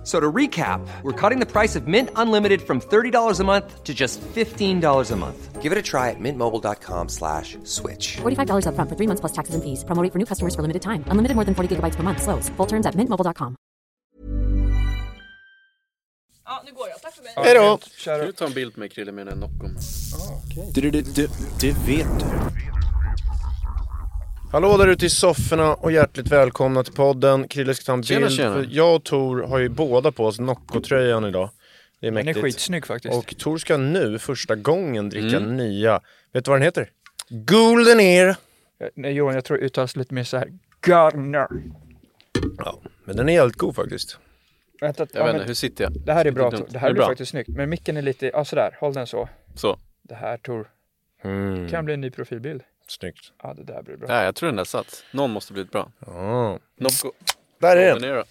F- So to recap, we're cutting the price of Mint Unlimited from $30 a month to just $15 a month. Give it a try at mintmobile.com slash switch. $45 upfront for three months plus taxes and fees. Promo rate for new customers for limited time. Unlimited more than 40 gigabytes per month. Slows. Full terms at mintmobile.com. Ja, nu går jag. Tack för mig. Hej då! Kan du ta en bild med Krille med en Nocco? Ah, du, du, du, du vet du. Hallå där ute i sofforna och hjärtligt välkomna till podden. Krille ska ta en Tjena, bild. tjena. För jag och Tor har ju båda på oss Nocco-tröjan idag. Det är Den är mäktigt. skitsnygg faktiskt. Och Tor ska nu första gången dricka Mm. nya. Vet du vad den heter? Golden Ear. Eh, Nej, Johan, jag tror det uttalas lite mer så här. Gardner. Ja, men den är jävligt god faktiskt. Vänta, Jag ja, vet men inte, hur sitter jag? det här är bra. Tor. Det Är här det blir bra? faktiskt snyggt. Men micken är lite, ja sådär, håll den så. Så. Det här Tor, Mm, kan bli en ny profilbild. Snyggt. Ja, det där blir bra. Nej, jag tror den där satt. Någon måste blivit bra. Ja. Nocco. Där är Den.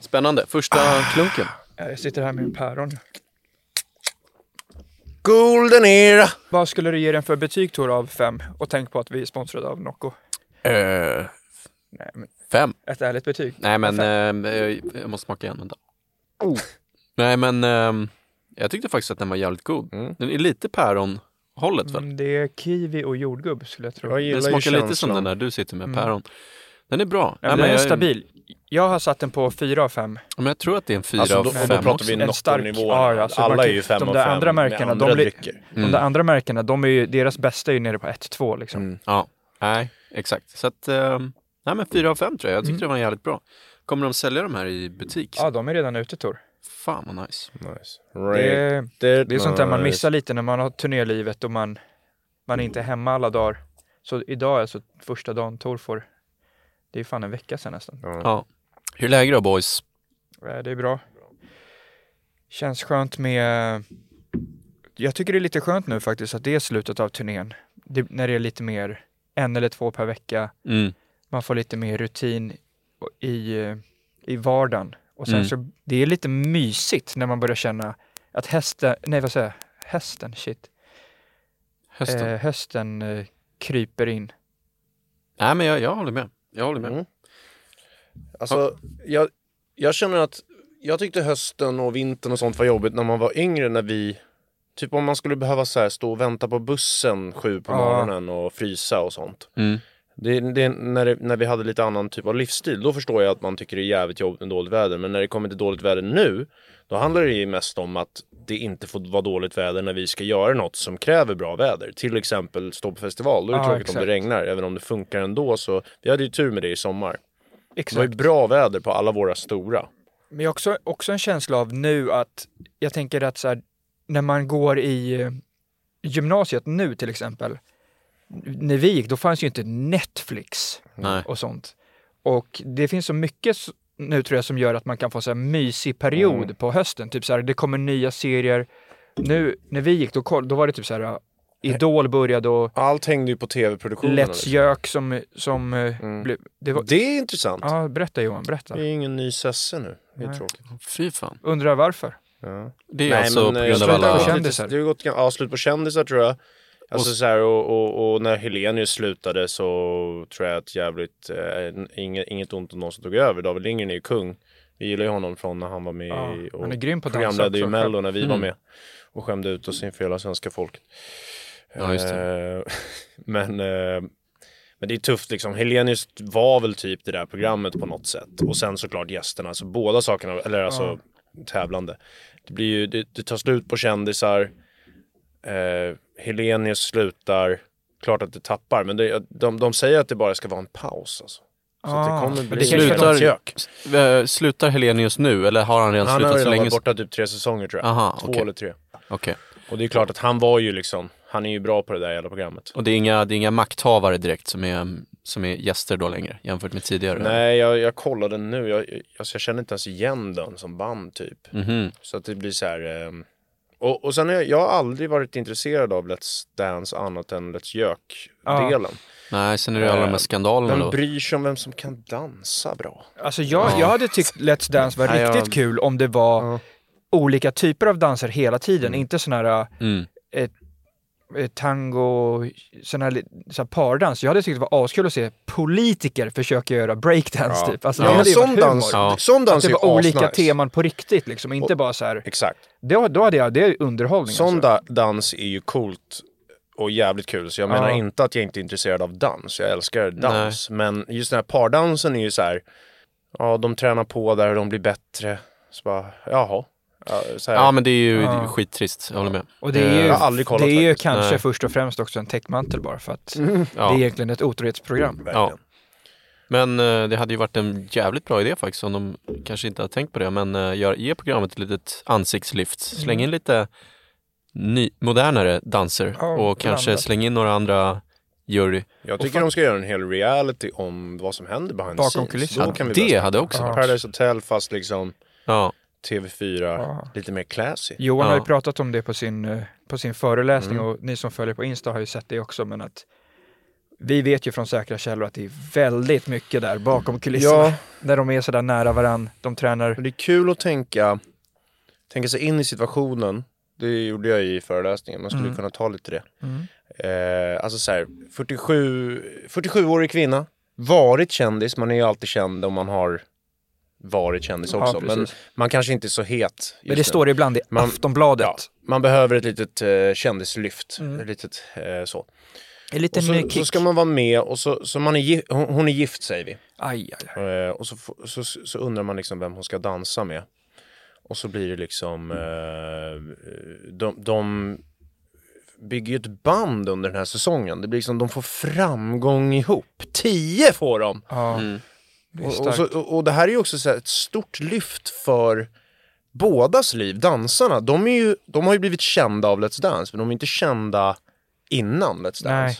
Spännande. Första klunken. Eh, Jag sitter här med en päron. Golden Ear. Vad skulle du ge den för betyg Tor av fem? Och tänk på att vi är sponsrade av Nocco. Uh, Nej, men fem. ett ärligt betyg. Nej men Fem. eh, jag, måste smaka igen. Vänta. Nej men ehm, jag tyckte faktiskt att den var jävligt god. Mm. Den är lite päronhållet väl? Mm, det är kiwi och jordgubb skulle jag tro. Jag ju smakar lite som den där du sitter med, Mm. päron. Den är bra. men Nej, den är jag, stabil. Jag har satt den på fyra av fem. Men jag tror att det är en fyra Alltså, av då, och fem då pratar också. vi En stark- Nocco-nivå. ja, ja, så man Alla är ju fem de av där fem andra med märkena, de blir-. Mm. De där andra märkena, de är ju, deras bästa är ju nere på 1-2 liksom. Mm. Ja, nej, exakt. Så att, ehm, nej men fyra av fem tror jag. Jag tyckte Mm. det var jävligt bra. Kommer de sälja de här i butik? Ja, de är redan ute Tor. Fan vad nice. Nice. Det Right. är, Det, det är sånt där man missar lite när man har turnélivet och man, man är inte hemma alla dagar. Så idag är alltså första dagen Tor får, det är fan en vecka sedan nästan. Ja. Ja. Hur är läget då boys? Eh, Det är bra. Känns skönt med, jag tycker det är lite skönt nu faktiskt att det är slutet av turnén. Det, när det är lite mer, en eller två per vecka. Mm. Man får lite mer rutin i, i vardagen. Och sen Mm. så, det är lite mysigt när man börjar känna att hästen, nej vad säger jag, hästen, shit. Hösten? Eh, hösten eh, kryper in. Nej men jag, jag håller med. Jag håller med. Mm. Alltså, jag, jag känner att jag tyckte hösten och vintern och sånt var jobbigt när man var yngre när vi Typ om man skulle behöva så här stå och vänta på bussen sju på Ja. morgonen och frysa och sånt. Mm. Det, det, när, det, när vi hade lite annan typ av livsstil, då förstår jag att man tycker det är jävligt jobbigt med dåligt väder. Men när det kommer till dåligt väder nu, då handlar det ju mest om att det inte får vara dåligt väder när vi ska göra något som kräver bra väder. Till exempel stå på festival, då är det Ja, tråkigt om exakt. det regnar. Även om det funkar ändå så, vi hade ju tur med det i sommar. Det var ju Exakt. bra väder på alla våra stora. Men jag har också, också en känsla av nu att jag tänker att så här, när man går i eh, gymnasiet nu till exempel, när vi gick, då fanns ju inte Netflix Nej. och sånt. Och det finns så mycket nu tror jag som gör att man kan få så här mysig period Mm. på hösten. Typ så här, det kommer nya serier. Nu när vi gick, då, då var det typ så här, ja, Idol började och Allt hängde ju på tv-produktionen. Let's liksom. Gök som, som eh, Mm. blev, det var, Det är intressant. Ja, berätta Johan, berätta. Det är ingen ny Sesse nu. Det är Nej. tråkigt. Fy fan. Undrar varför? Ja. Det är alltså på eh, grund av alla... på kändisar. Det har gått ja, slut på kändisar tror jag. Alltså Och- så här, och, och, och när Helenius slutade så tror jag att jävligt, eh, inget, inget ont om någon som tog över. David Lindgren är ju kung. Vi gillar ju honom från när han var med Ja, i, och han är grym på programledde ju. Mello när vi var Mm. med. Och skämde ut oss inför hela svenska folket. Ja, just det. Eh, men, eh, men det är tufft liksom. Helenius var väl typ det där programmet på något sätt. Och sen såklart gästerna. Så båda sakerna, eller alltså tävlande. Det blir ju, det, det tar slut på kändisar. Eh, Helenius slutar. Klart att det tappar. Men det, de, de säger att det bara ska vara en paus alltså. Så att det Ah, kommer bli Slutar- gök. Eh, Slutar Helenius nu eller har han redan Han har slutat så redan länge? varit borta typ tre säsonger tror jag. Aha, Två okej. eller tre. Okej. Och det är klart att han var ju liksom, han är ju bra på det där jävla programmet. Och det är, inga, det är inga makthavare direkt som är, som är gäster då längre jämfört med tidigare? Nej, jag, jag kollade nu. Jag, alltså jag känner inte ens igen den som band typ. Mhm. Så att det blir så här. ehm, Och, och sen har jag, jag har aldrig varit intresserad av Let's Dance annat än Let's Gök-delen. Nej, sen är det alla de här Eh, skandalerna Vem då. bryr sig om vem som kan dansa bra? Alltså jag, jag hade tyckt Let's Dance var Nej, jag- riktigt kul om det var Ja. olika typer av danser hela tiden, inte sån här Mm. eh, tango, sån här, sån här pardans. Jag hade tyckt det var askul att se politiker försöka göra breakdance Ja. typ. Alltså, Ja, det men sån dans. Ja. sån Att dans det är ju var olika asnice. teman på riktigt liksom, inte bara så här. Exakt. Då, då hade jag, det är underhållning Sån alltså. da- dans är ju coolt och jävligt kul. Så jag Ja. menar inte att jag inte är intresserad av dans. Jag älskar dans. Men just den här pardansen är ju så här. Ja, de tränar på där och de blir bättre. Så bara, jaha. Ja, så här. Ja men det är ju Ja. skittrist, jag håller med. Och det är Eh, ju, Jag kollat det är ju kanske Nej. först och främst också en täckmantel bara för att ja. det är egentligen ett otrohetsprogram. Verkligen. Ja. Men eh, det hade ju varit en jävligt bra idé faktiskt om de kanske inte har tänkt på det. Men uh, gör, ge programmet ett litet ansiktslyft. Släng in lite ny, modernare danser Ja, och kanske blandat. släng in några andra jury. Jag tycker de ska göra en hel reality om vad som händer behind the Bakom scenes. kulisserna. Då kan vi Det hade också varit- Paradise Hotel fast liksom Ja, TV4 Ja. lite mer classy. Johan har ju Ja. pratat om det på sin, eh, på sin föreläsning Mm. och ni som följer på Insta har ju sett det också men att vi vet ju från säkra källor att det är väldigt mycket där bakom kulisserna. Ja. När de är sådär nära varann, de tränar. Det är kul att tänka, tänka sig in i situationen. Det gjorde jag i föreläsningen, man skulle Mm. kunna ta lite det. Mm. Eh, alltså så här, 47, 47-årig kvinna, varit kändis, man är ju alltid känd om man har varit kändis också. men precis. man kanske inte är så het just Men det nu. står ibland i Man- Aftonbladet. Ja, man behöver ett litet eh, kändislyft. Mm. Ett litet, eh, så. En liten Och så, ny så kick. ska man vara med och så, så man är, hon, hon är gift säger vi. Aj, aj, aj. Eh, och så, så, så undrar man liksom vem hon ska dansa med. Och så blir det liksom, eh, de, de bygger ju ett band under den här säsongen. Det blir liksom, de får framgång ihop. Tio får de! Ja, mm. Och, och, så, och, det här är ju också så här ett stort lyft för bådas liv. Dansarna, de, är ju, de har ju blivit kända av Let's Dance, men de är inte kända innan Let's Dance. Nej.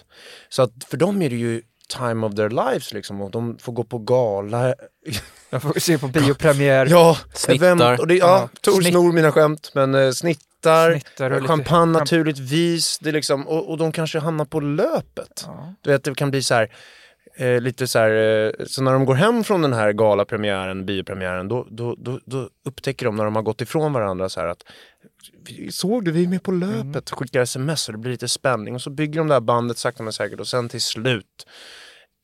Så att för dem är det ju time of their lives liksom. Och de får gå på gala. Jag får se på biopremiär. Ja, Snittar. Och det, ja, Tor snitt- snor mina skämt, men eh, snittar. Snittar champagne champ- naturligtvis. Det är liksom, och, och de kanske hamnar på löpet. Ja. Du vet, det kan bli så här, eh, lite så här, eh, så när de går hem från den här galapremiären, biopremiären, då, då, då, då upptäcker de när de har gått ifrån varandra så här att "Vi- Såg du, vi är med på löpet. Skickar sms och det blir lite spänning. Och så bygger de det här bandet sakta men säkert och sen till slut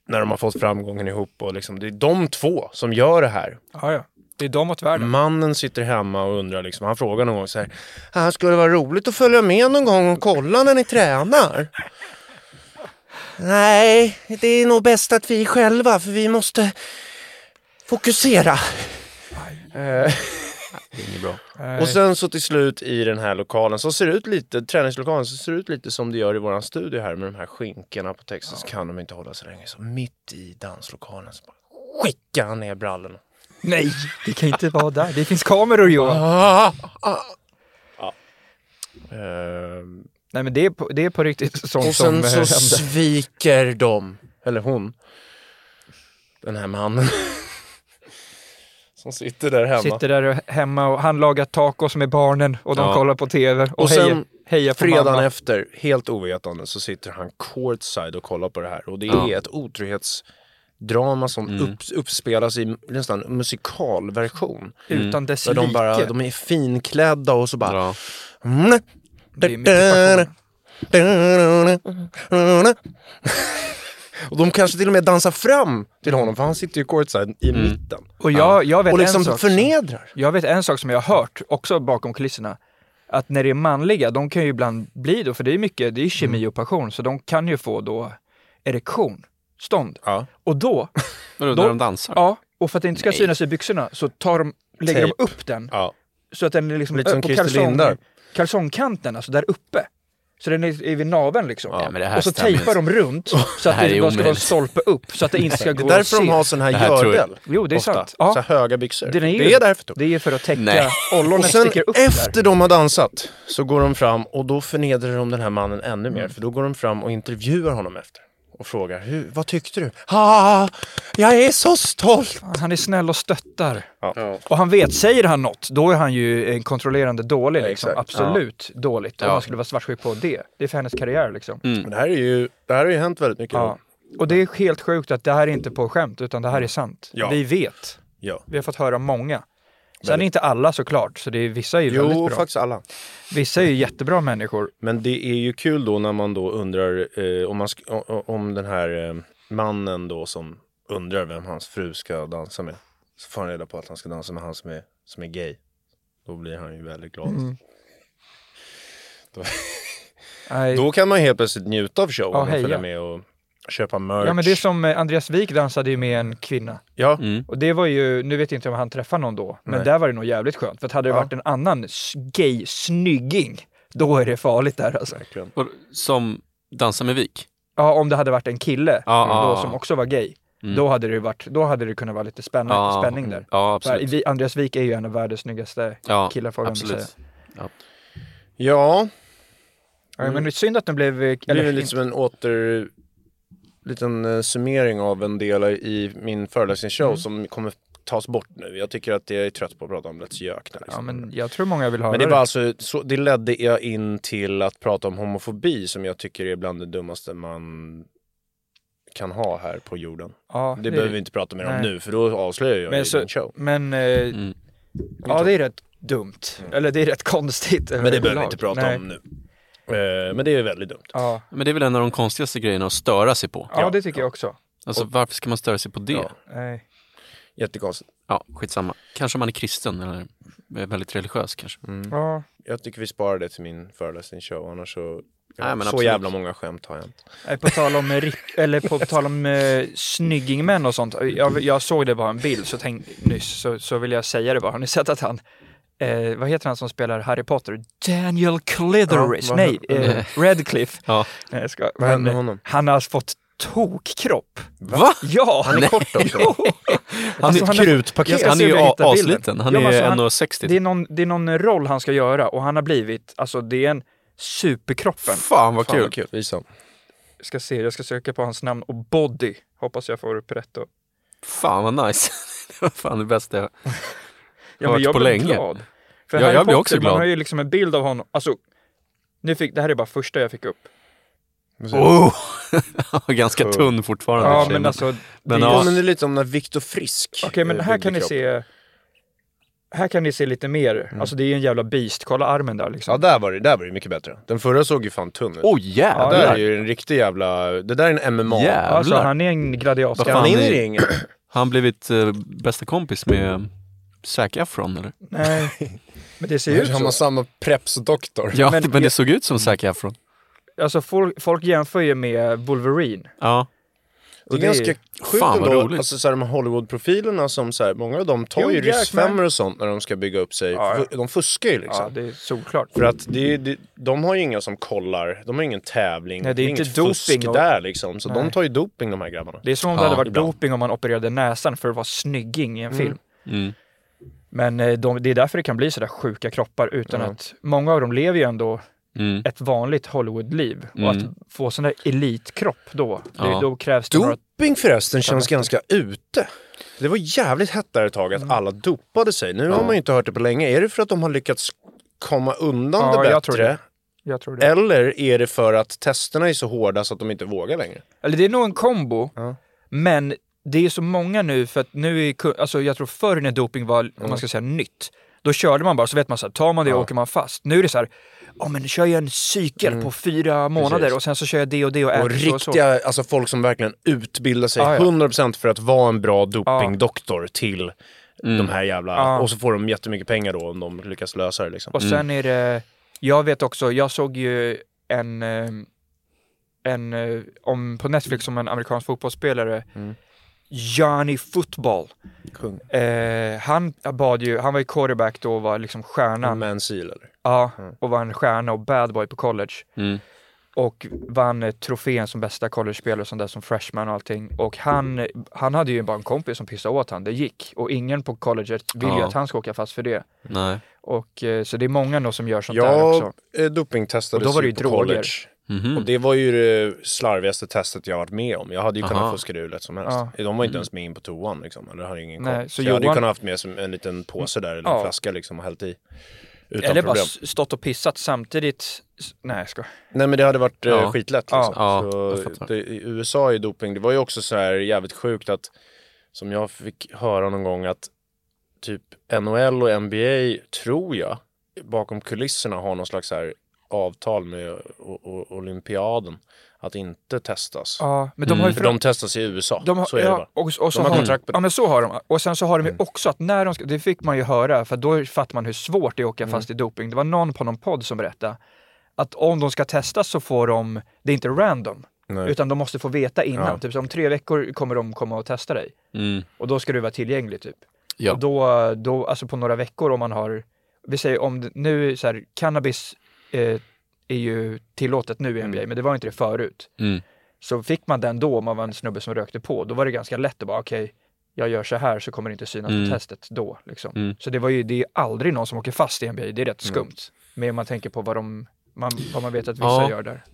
när de har fått framgången ihop och liksom, det är de två som gör det här. Ja, ja. Det är de mot världen. Mannen sitter hemma och undrar liksom, han frågar någon gång så här, "Ah, skulle det vara roligt att följa med någon gång och kolla när ni tränar? Nej, det är nog bäst att vi är själva för vi måste fokusera. Eh, det är inget bra. Nej. och sen så till slut i den här lokalen som ser ut lite, träningslokalen som ser ut lite som det gör i våran studio här med de här skinkorna på texten så kan de inte hålla så länge. Så mitt i danslokalen så bara skickar han ner brallorna. Nej, det kan inte vara där. Det finns kameror Johan. Ah, ah. Ja. Ehm, Nej men det är på, det är på riktigt sånt och sen så händer. sviker de, eller hon, den här mannen. som sitter där hemma. Sitter där hemma och han lagar tacos med barnen och de Ja. kollar på tv och, Och sen hejar, hejar på Fredagen mamma. efter, helt ovetande, så sitter han courtside och kollar på det här. Och det är Ja. ett otrohetsdrama som Mm. upp, uppspelas i nästan musikalversion. Utan dess Där de, bara, like. de är finklädda och så bara... Bra. Mm. Det är mycket passion. Och de kanske till och med dansar fram till honom för han sitter ju courtside i Mm. mitten. Och jag, jag, vet Och liksom en sak som, förnedrar. jag vet en sak som jag har hört, också bakom kulisserna. Att när det är manliga, de kan ju ibland bli då, för det är mycket, det är kemi Mm. och passion, så de kan ju få då erektion, stånd. Ja. Och då, Vadå, Då- när de dansar? ja, och för att det inte ska Nej. synas i byxorna så tar de, lägger Tejp. de upp den Ja. så att den är liksom Lite som Christer Lindar. Kalsongkanten, alltså där uppe. Så den är är vid naveln liksom. Ja, det och så tejpar de runt så Det att det, är bara ska vara en stolpe upp så att det inte ska Det gå är att därför se. de har sån här, Det gördel. Jo, det är ofta. sant. Ja. Så höga byxor. Den är ju- det är därför. Det är för att täcka, Nej. ollonet Och sen sticker upp efter där. de har dansat så går de fram och då förnedrar de den här mannen ännu Mm. mer. För då går de fram och intervjuar honom efter. Och frågar Hur, vad tyckte du? Ah, jag är så stolt! Han är snäll och stöttar. Ja. Och han vet, säger han något, då är han ju en kontrollerande dålig. Liksom. Absolut dåligt. Om Ja. han skulle vara svartsjuk på det. Det är för hennes karriär liksom. Men det här, är ju, det här har ju hänt väldigt mycket. Ja. Och det är helt sjukt att det här är inte på skämt, utan det här är sant. Ja. Vi vet. Ja. Vi har fått höra många. Sen är inte alla såklart, så det är, vissa är ju väldigt Jo, bra. faktiskt alla. Vissa är ju jättebra människor. Men det är ju kul då när man då undrar eh, om, man om den här eh, mannen då som undrar vem hans fru ska dansa med. Så får han reda på att han ska dansa med han som är, som är gay. Då blir han ju väldigt glad. Mm. Nej. Då kan man helt plötsligt njuta av showen och följa med och köpa merch. Ja men det är som eh, Andreas Wik dansade ju med en kvinna. Ja, Mm. Och det var ju, nu vet jag inte om han träffade någon då, men Nej. där var det nog jävligt skönt. För att hade det Ja. varit en annan gay snygging, då är det farligt där alltså. verkligen. Och Som dansar med Vik? Ja, om det hade varit en kille Ja, då, som också var gay, Mm. då, hade det varit, då hade det kunnat vara lite spänning, Ja, spänning där. Ja, För absolut. vi- Andreas Wik är ju en av världens snyggaste Ja, killar får man säga. Ja, Ja, men det är synd att de blev... eh, det Eller, väl lite som en åter... Liten eh, summering av en del i min föreläsningsshow Mm. som kommer tas bort nu. Jag tycker att jag är trött på att prata om Let's Gök. nu, ja, Liksom. men jag tror många vill ha Men det var alltså, så, det ledde jag in till att prata om homofobi som jag tycker är bland det dummaste man kan ha här på jorden. ja, Det behöver vi inte prata mer om nej. nu för då avslöjar jag Men ju så- din show. Men eh, Mm. ja, det är rätt dumt. Eller det är rätt konstigt. Men det behöver vi inte prata Nej. om nu. Eh, men det är väldigt dumt. Ja. Men det är väl en av de konstigaste grejerna att störa sig på. ja, det tycker jag också. Alltså varför ska man störa sig på det? Ja. Ja, Nej. Jättekonstigt. skitsamma. Kanske man är kristen eller är väldigt religiös kanske. Ja. Jag tycker vi sparar det till min föreläsningsshow annars så... Nej, men så absolut. jävla många skämt har jag inte. Nej, På tal om, rik- eller på tal om eh, snyggingmän och sånt. Jag, jag såg det bara en bild så tänk, nyss, så, så vill jag säga det bara. Har ni sett att han, eh, vad heter han som spelar Harry Potter? Daniel Clitheris, Ja, nej, eh, Redcliffe. Ja. Nej, jag ska, Vad hände med honom? Han har fått tokkropp. Va? Ja! Han är kort också. Han Alltså, är ett krutpaket. Han är ju om jag hittar a- bilden. asliten. Han Ja, är alltså, han- 1,60. Det är, någon, det är någon roll han ska göra och han har blivit, alltså det är en superkroppen. Fan vad Fan kul. vad kul. Visa. Jag ska se, jag ska söka på hans namn och body. Hoppas jag får upp rätt då. Fan vad nice. det var fan det bästa jag Ja, Hört jag på länge. glad. För Ja, Harry jag blir också Man glad. har ju liksom en bild av honom. Alltså, nu fick, det här är bara första jag fick upp. Oh! Ganska Cool. tunn fortfarande. Ja, men alltså. men det- ja. Ja, men det är lite som när Viktor Frisk Okej, men eh, här kan ni kropp. se. Här kan ni se lite mer. Alltså det är ju en jävla beast. Kolla armen där liksom. Ja, där var, det, där var det mycket bättre. Den förra såg ju fan tunn ut. Oh det jävlar! där är ju en riktig jävla... Det där är en MMA. Jävlar. Alltså han är en gladiator. Han är- i ringen? Har han blivit eh, bästa kompis med Zac Efron eller? Nej, men det ser ju ut Han har så. samma preps-doktor. Ja, Men men, det såg ut som Zac Efron. Alltså folk, folk jämför ju med Wolverine. Ja. Det är Och det är- ganska sjukt ändå, roligt. alltså så här, de här Hollywood-profilerna som så här, många av dem tar Jo, ju ryssfemmor och sånt när de ska bygga upp sig. Ja, ja. De fuskar ju liksom. Ja, det är solklart. För att det, är- det, de har ju inga som kollar, de har ingen tävling, Nej, det är inget inte doping fusk och- där liksom. Så de Nej. tar ju doping de här grabbarna. Det är som om det Ja, hade varit ibland. doping om man opererade näsan för att vara snygging i en film. Mm. Men eh, de, det är därför det kan bli sådär sjuka kroppar utan Ja. att många av dem lever ju ändå Mm. ett vanligt Hollywoodliv. Och Mm. att få sån där elitkropp då, det, Ja. då krävs det några... Doping förresten känns ganska ute. Det var jävligt hett där ett tag Mm. att alla dopade sig. Nu har man ju inte hört det på länge. Är det för att de har lyckats komma undan Ja, det jag tror bättre? det. Jag tror det. Eller är det för att testerna är så hårda så att de inte vågar längre? Eller det är nog en kombo. Ja. Men det är så många nu för att nu är alltså jag tror förr när doping var, om Mm. man ska säga nytt, då körde man bara så vet man så här, tar man det Ja. åker man fast. Nu är det så här, ja men kör jag en cykel på fyra månader Mm. Precis. och sen så kör jag det och det och Och äter så och så. riktiga, alltså folk som verkligen utbildar sig Ja, ja. 100% för att vara en bra dopingdoktor till Mm. de här jävla... Ja. Och så får de jättemycket pengar då om de lyckas lösa det liksom. Och sen är det, jag vet också, jag såg ju en, eh, en eh, om, på Netflix om en amerikansk fotbollsspelare, Mm. Johnny Football. Kung. Eh, han bad ju, han var ju quarterback då och var liksom stjärnan. Man Seal eller? Ja, Mm. och var en stjärna och bad boy på college. Mm. Och vann eh, trofén som bästa college-spelare och sånt där som freshman och allting. Och han, han hade ju bara en kompis som pissade åt han, det gick. Och ingen på colleget vill ju Ja. att han ska åka fast för det. Nej. Och, eh, så det är många nog som gör sånt där Jag också. eh, dopingtestades ju ju på droger. college. Mhm. Och det var ju det slarvigaste testet jag varit med om. Jag hade ju Aha. kunnat fuska det hur lätt som helst. Ja. De var inte ens med in på toan liksom. Eller hade ingen koll. Nej, så så jag hade ju kunnat haft med som en liten påse där, eller en Ja. flaska liksom och hällt i. Utan Eller bara problem. stått och pissat samtidigt. Nej, jag ska. Nej men det hade varit eh, Ja. skitlätt liksom. Ja, så det, I USA är doping, det var ju också så här jävligt sjukt att som jag fick höra någon gång att typ NHL och NBA tror jag bakom kulisserna har någon slags så här avtal med o- o- olympiaden att inte testas. Ja, men de har ju För de testas i USA, De har, så är det ja, bara. och, och så De har kontrakt på det. Ja men så har de. Och sen så har de ju också att när de ska, det fick man ju höra, för då fattar man hur svårt det är att åka fast i doping. Det var någon på någon podd som berättade att om de ska testas så får de, det är inte random, Nej. utan de måste få veta innan. Ja. Typ så om tre veckor kommer de komma och testa dig. Mm. Och då ska du vara tillgänglig typ. Ja. Och då, då, alltså på några veckor om man har, vi säger om det, nu så här, cannabis eh, är ju tillåtet nu i NBA, men det var inte det förut. Mm. Så fick man den då om man var en snubbe som rökte på, då var det ganska lätt att bara okej, jag gör så här så kommer det inte synas Mm. på testet då. Liksom. Mm. Så det var ju, det är aldrig någon som åker fast i NBA, det är rätt skumt. Men om man tänker på vad, de, man, vad man vet att vissa Ja. gör där.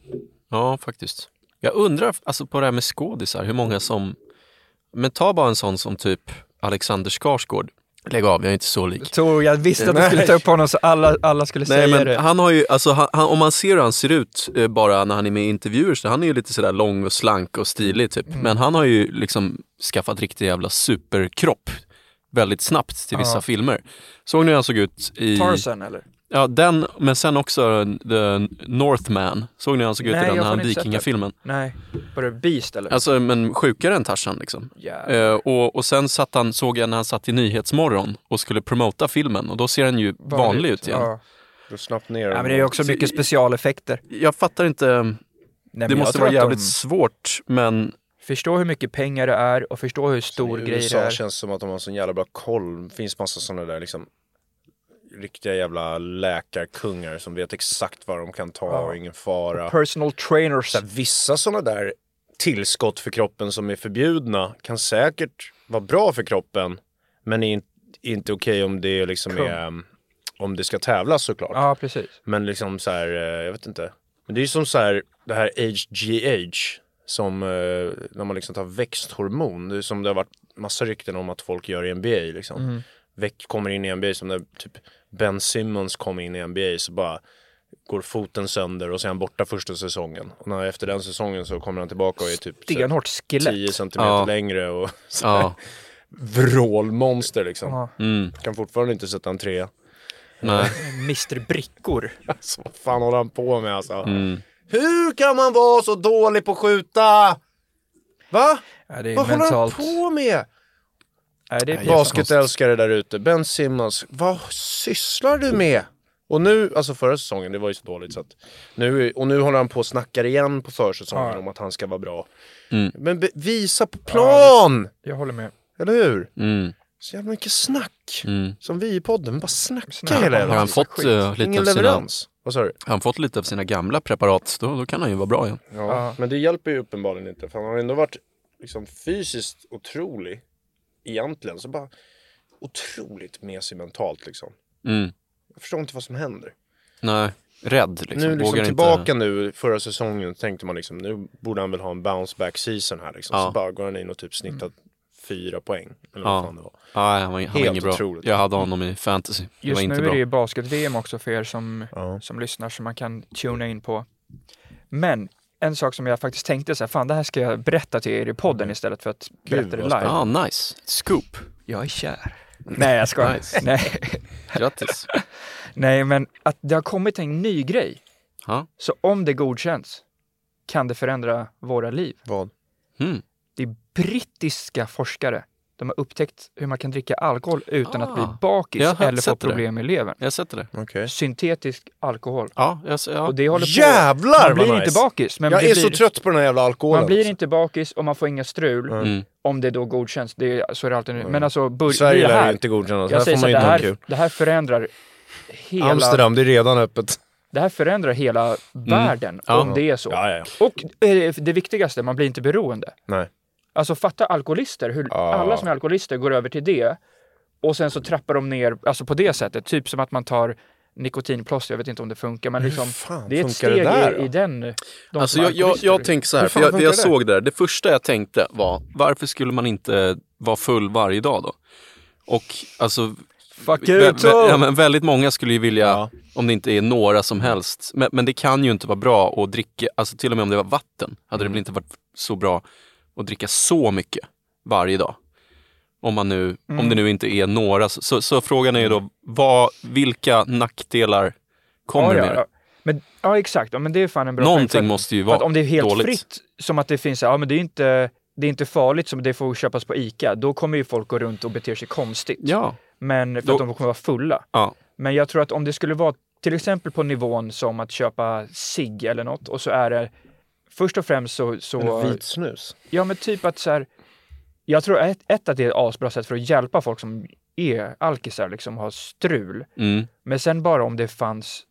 Ja, faktiskt. Jag undrar alltså på det här med skådisar, hur många som... Men ta bara en sån som typ Alexander Skarsgård. Lägg av, jag är inte så lik. Tror jag visste att du skulle ta upp honom så alla, alla skulle Nej säga men det. han har ju, alltså han, han, om man ser hur han ser ut eh, bara när han är med i intervjuer, så han är ju lite sådär lång och slank och stilig typ. Mm. Men han har ju liksom skaffat riktig jävla superkropp väldigt snabbt till vissa Ja. filmer. Såg ni hur han såg ut i... Tarzan eller? Ja, den, men sen också The Northman. Såg ni hur han såg ut Nej, i den här vikingafilmen? Nej, var det Beast eller? Alltså, men sjukare än Tarzan liksom. Eh, och, och sen satt han, såg jag när han satt i Nyhetsmorgon och skulle promota filmen och då ser han ju vanlig ut igen. Ja. Då snabbt ner ja, men det är också mycket specialeffekter. Jag fattar inte, Nej, det måste vara jävligt de- svårt men Förstå hur mycket pengar det är och förstå hur stor I grej det USA är. känns det som att de har sån jävla bra koll. Det finns massa sådana där liksom riktiga jävla läkarkungar som vet exakt vad de kan ta och ingen fara. Personal trainers. Så här, vissa sådana där tillskott för kroppen som är förbjudna kan säkert vara bra för kroppen men är in, inte okej om det liksom Kung. är om det ska tävlas såklart. Ja, precis. Men liksom så här, eh, jag vet inte. Men det är ju som så här, det här HGH som eh, när man liksom tar växthormon. Det är som det har varit massa rykten om att folk gör i NBA liksom. Väck, kommer in i NBA som när typ Ben Simmons kom in i NBA så bara går foten sönder och så är han borta första säsongen. Och när, efter den säsongen så kommer han tillbaka och är typ så här Stenhårt 10 skelett. centimeter Ja. längre och så ja. vrålmonster liksom. Ja. Mm, Kan fortfarande inte sätta en trea. nej. Mr Brickor. Alltså vad fan håller han på med alltså? Mm. Hur kan man vara så dålig på att skjuta? Va? Ja, det är Vad håller mentalt. han på med? Nej, Basketälskare där ute, Ben Simmons, vad sysslar du med? Och nu, alltså förra säsongen, det var ju så dåligt så att nu, och nu håller han på och snackar igen på försäsongen Ja. om att han ska vara bra. Mm. Men be, visa på plan! Jag håller med. Eller hur? Mm. Så jävla mycket snack. Mm. Som vi i podden, bara snacka Snacka. hela Har jävla han tiden. fått eh, lite Ingen av sina, leverans. Vad sa du? har han fått lite av sina gamla preparat, då, då kan han ju vara bra igen. Ja, Ja. men det hjälper ju uppenbarligen inte. För han har ändå varit liksom fysiskt otrolig. Egentligen så bara otroligt mesig mentalt liksom. Mm. Jag förstår inte vad som händer. Nej, rädd liksom. nu liksom Vågar tillbaka inte... nu förra säsongen tänkte man liksom nu borde han väl ha en bounce back season här liksom. Ja. Så bara går han in och typ snittar fyra poäng. Eller Ja. vad fan det var. Nej, han var, han var Helt inget bra. otroligt. Jag hade honom i fantasy. Det var Just inte nu bra. är det ju basket-VM också för er som, Ja. som lyssnar som man kan tuna in på. Men en sak som jag faktiskt tänkte så här, fan det här ska jag berätta till er i podden istället för att berätta det live. Ah, nice. Scoop. Jag är kär. Nej jag skojar. Nice. Nej. Grattis. Nej men att det har kommit en ny grej. Ja. Så om det godkänns kan det förändra våra liv. Vad? Mm. Det är brittiska forskare. De har upptäckt hur man kan dricka alkohol utan att bli Ah. bakis Jag eller få sett det problem med levern. Jag sätter det. Okej. Syntetisk alkohol. Ja, jag, ja. Och det håller på... Jävlar Man blir vad inte nice! bakis. Men Jag är blir, så trött på den här jävla alkoholen. Man blir alltså. inte bakis och man får inga strul. Mm. Om det då godkänns. Det är, så är det alltid nu. Men alltså, bör, Sverige lär ju inte godkänna, så jag här säger så det, här, det här förändrar hela, Amsterdam, det är redan öppet. det här förändrar hela världen Mm. Ja. om det är så. Ja, ja, ja. Och eh, det viktigaste, man blir inte beroende. Nej. Alltså fatta alkoholister, hur Ja. alla som är alkoholister går över till det och sen så trappar de ner, alltså på det sättet, typ som att man tar nikotinplåster, jag vet inte om det funkar men liksom fan det är ett funkar det steg där, i, i den. de Alltså jag, jag, jag tänker så här, för jag, jag det? såg det där. Det första jag tänkte var, varför skulle man inte vara full varje dag då? Och alltså, Fuck vä- vä- ja, men väldigt många skulle ju vilja, Ja. om det inte är några som helst, men, men det kan ju inte vara bra att dricka, alltså till och med om det var vatten, hade det väl inte varit så bra att dricka så mycket varje dag. Om, man nu, om det nu inte är några. Så, så, frågan är då, vad, vilka nackdelar kommer ja, med ja, det? Men, ja exakt, ja, men det är fan en bra Någonting att- måste ju vara om det är helt dåligt. fritt, som att det finns, ja men det är inte, det är inte farligt som det får köpas på ICA, då kommer ju folk gå runt och bete sig konstigt. Ja, Men för Då- att de kommer vara fulla. ja. Men jag tror att om det skulle vara till exempel på nivån som att köpa cigg eller något och så är det först och främst så, så Eller vit snus. ja men typ att så här, jag tror ett, ett att det är ett asbra sätt för att hjälpa folk som är alkisar, liksom har strul. Mm. Men sen bara om det fanns,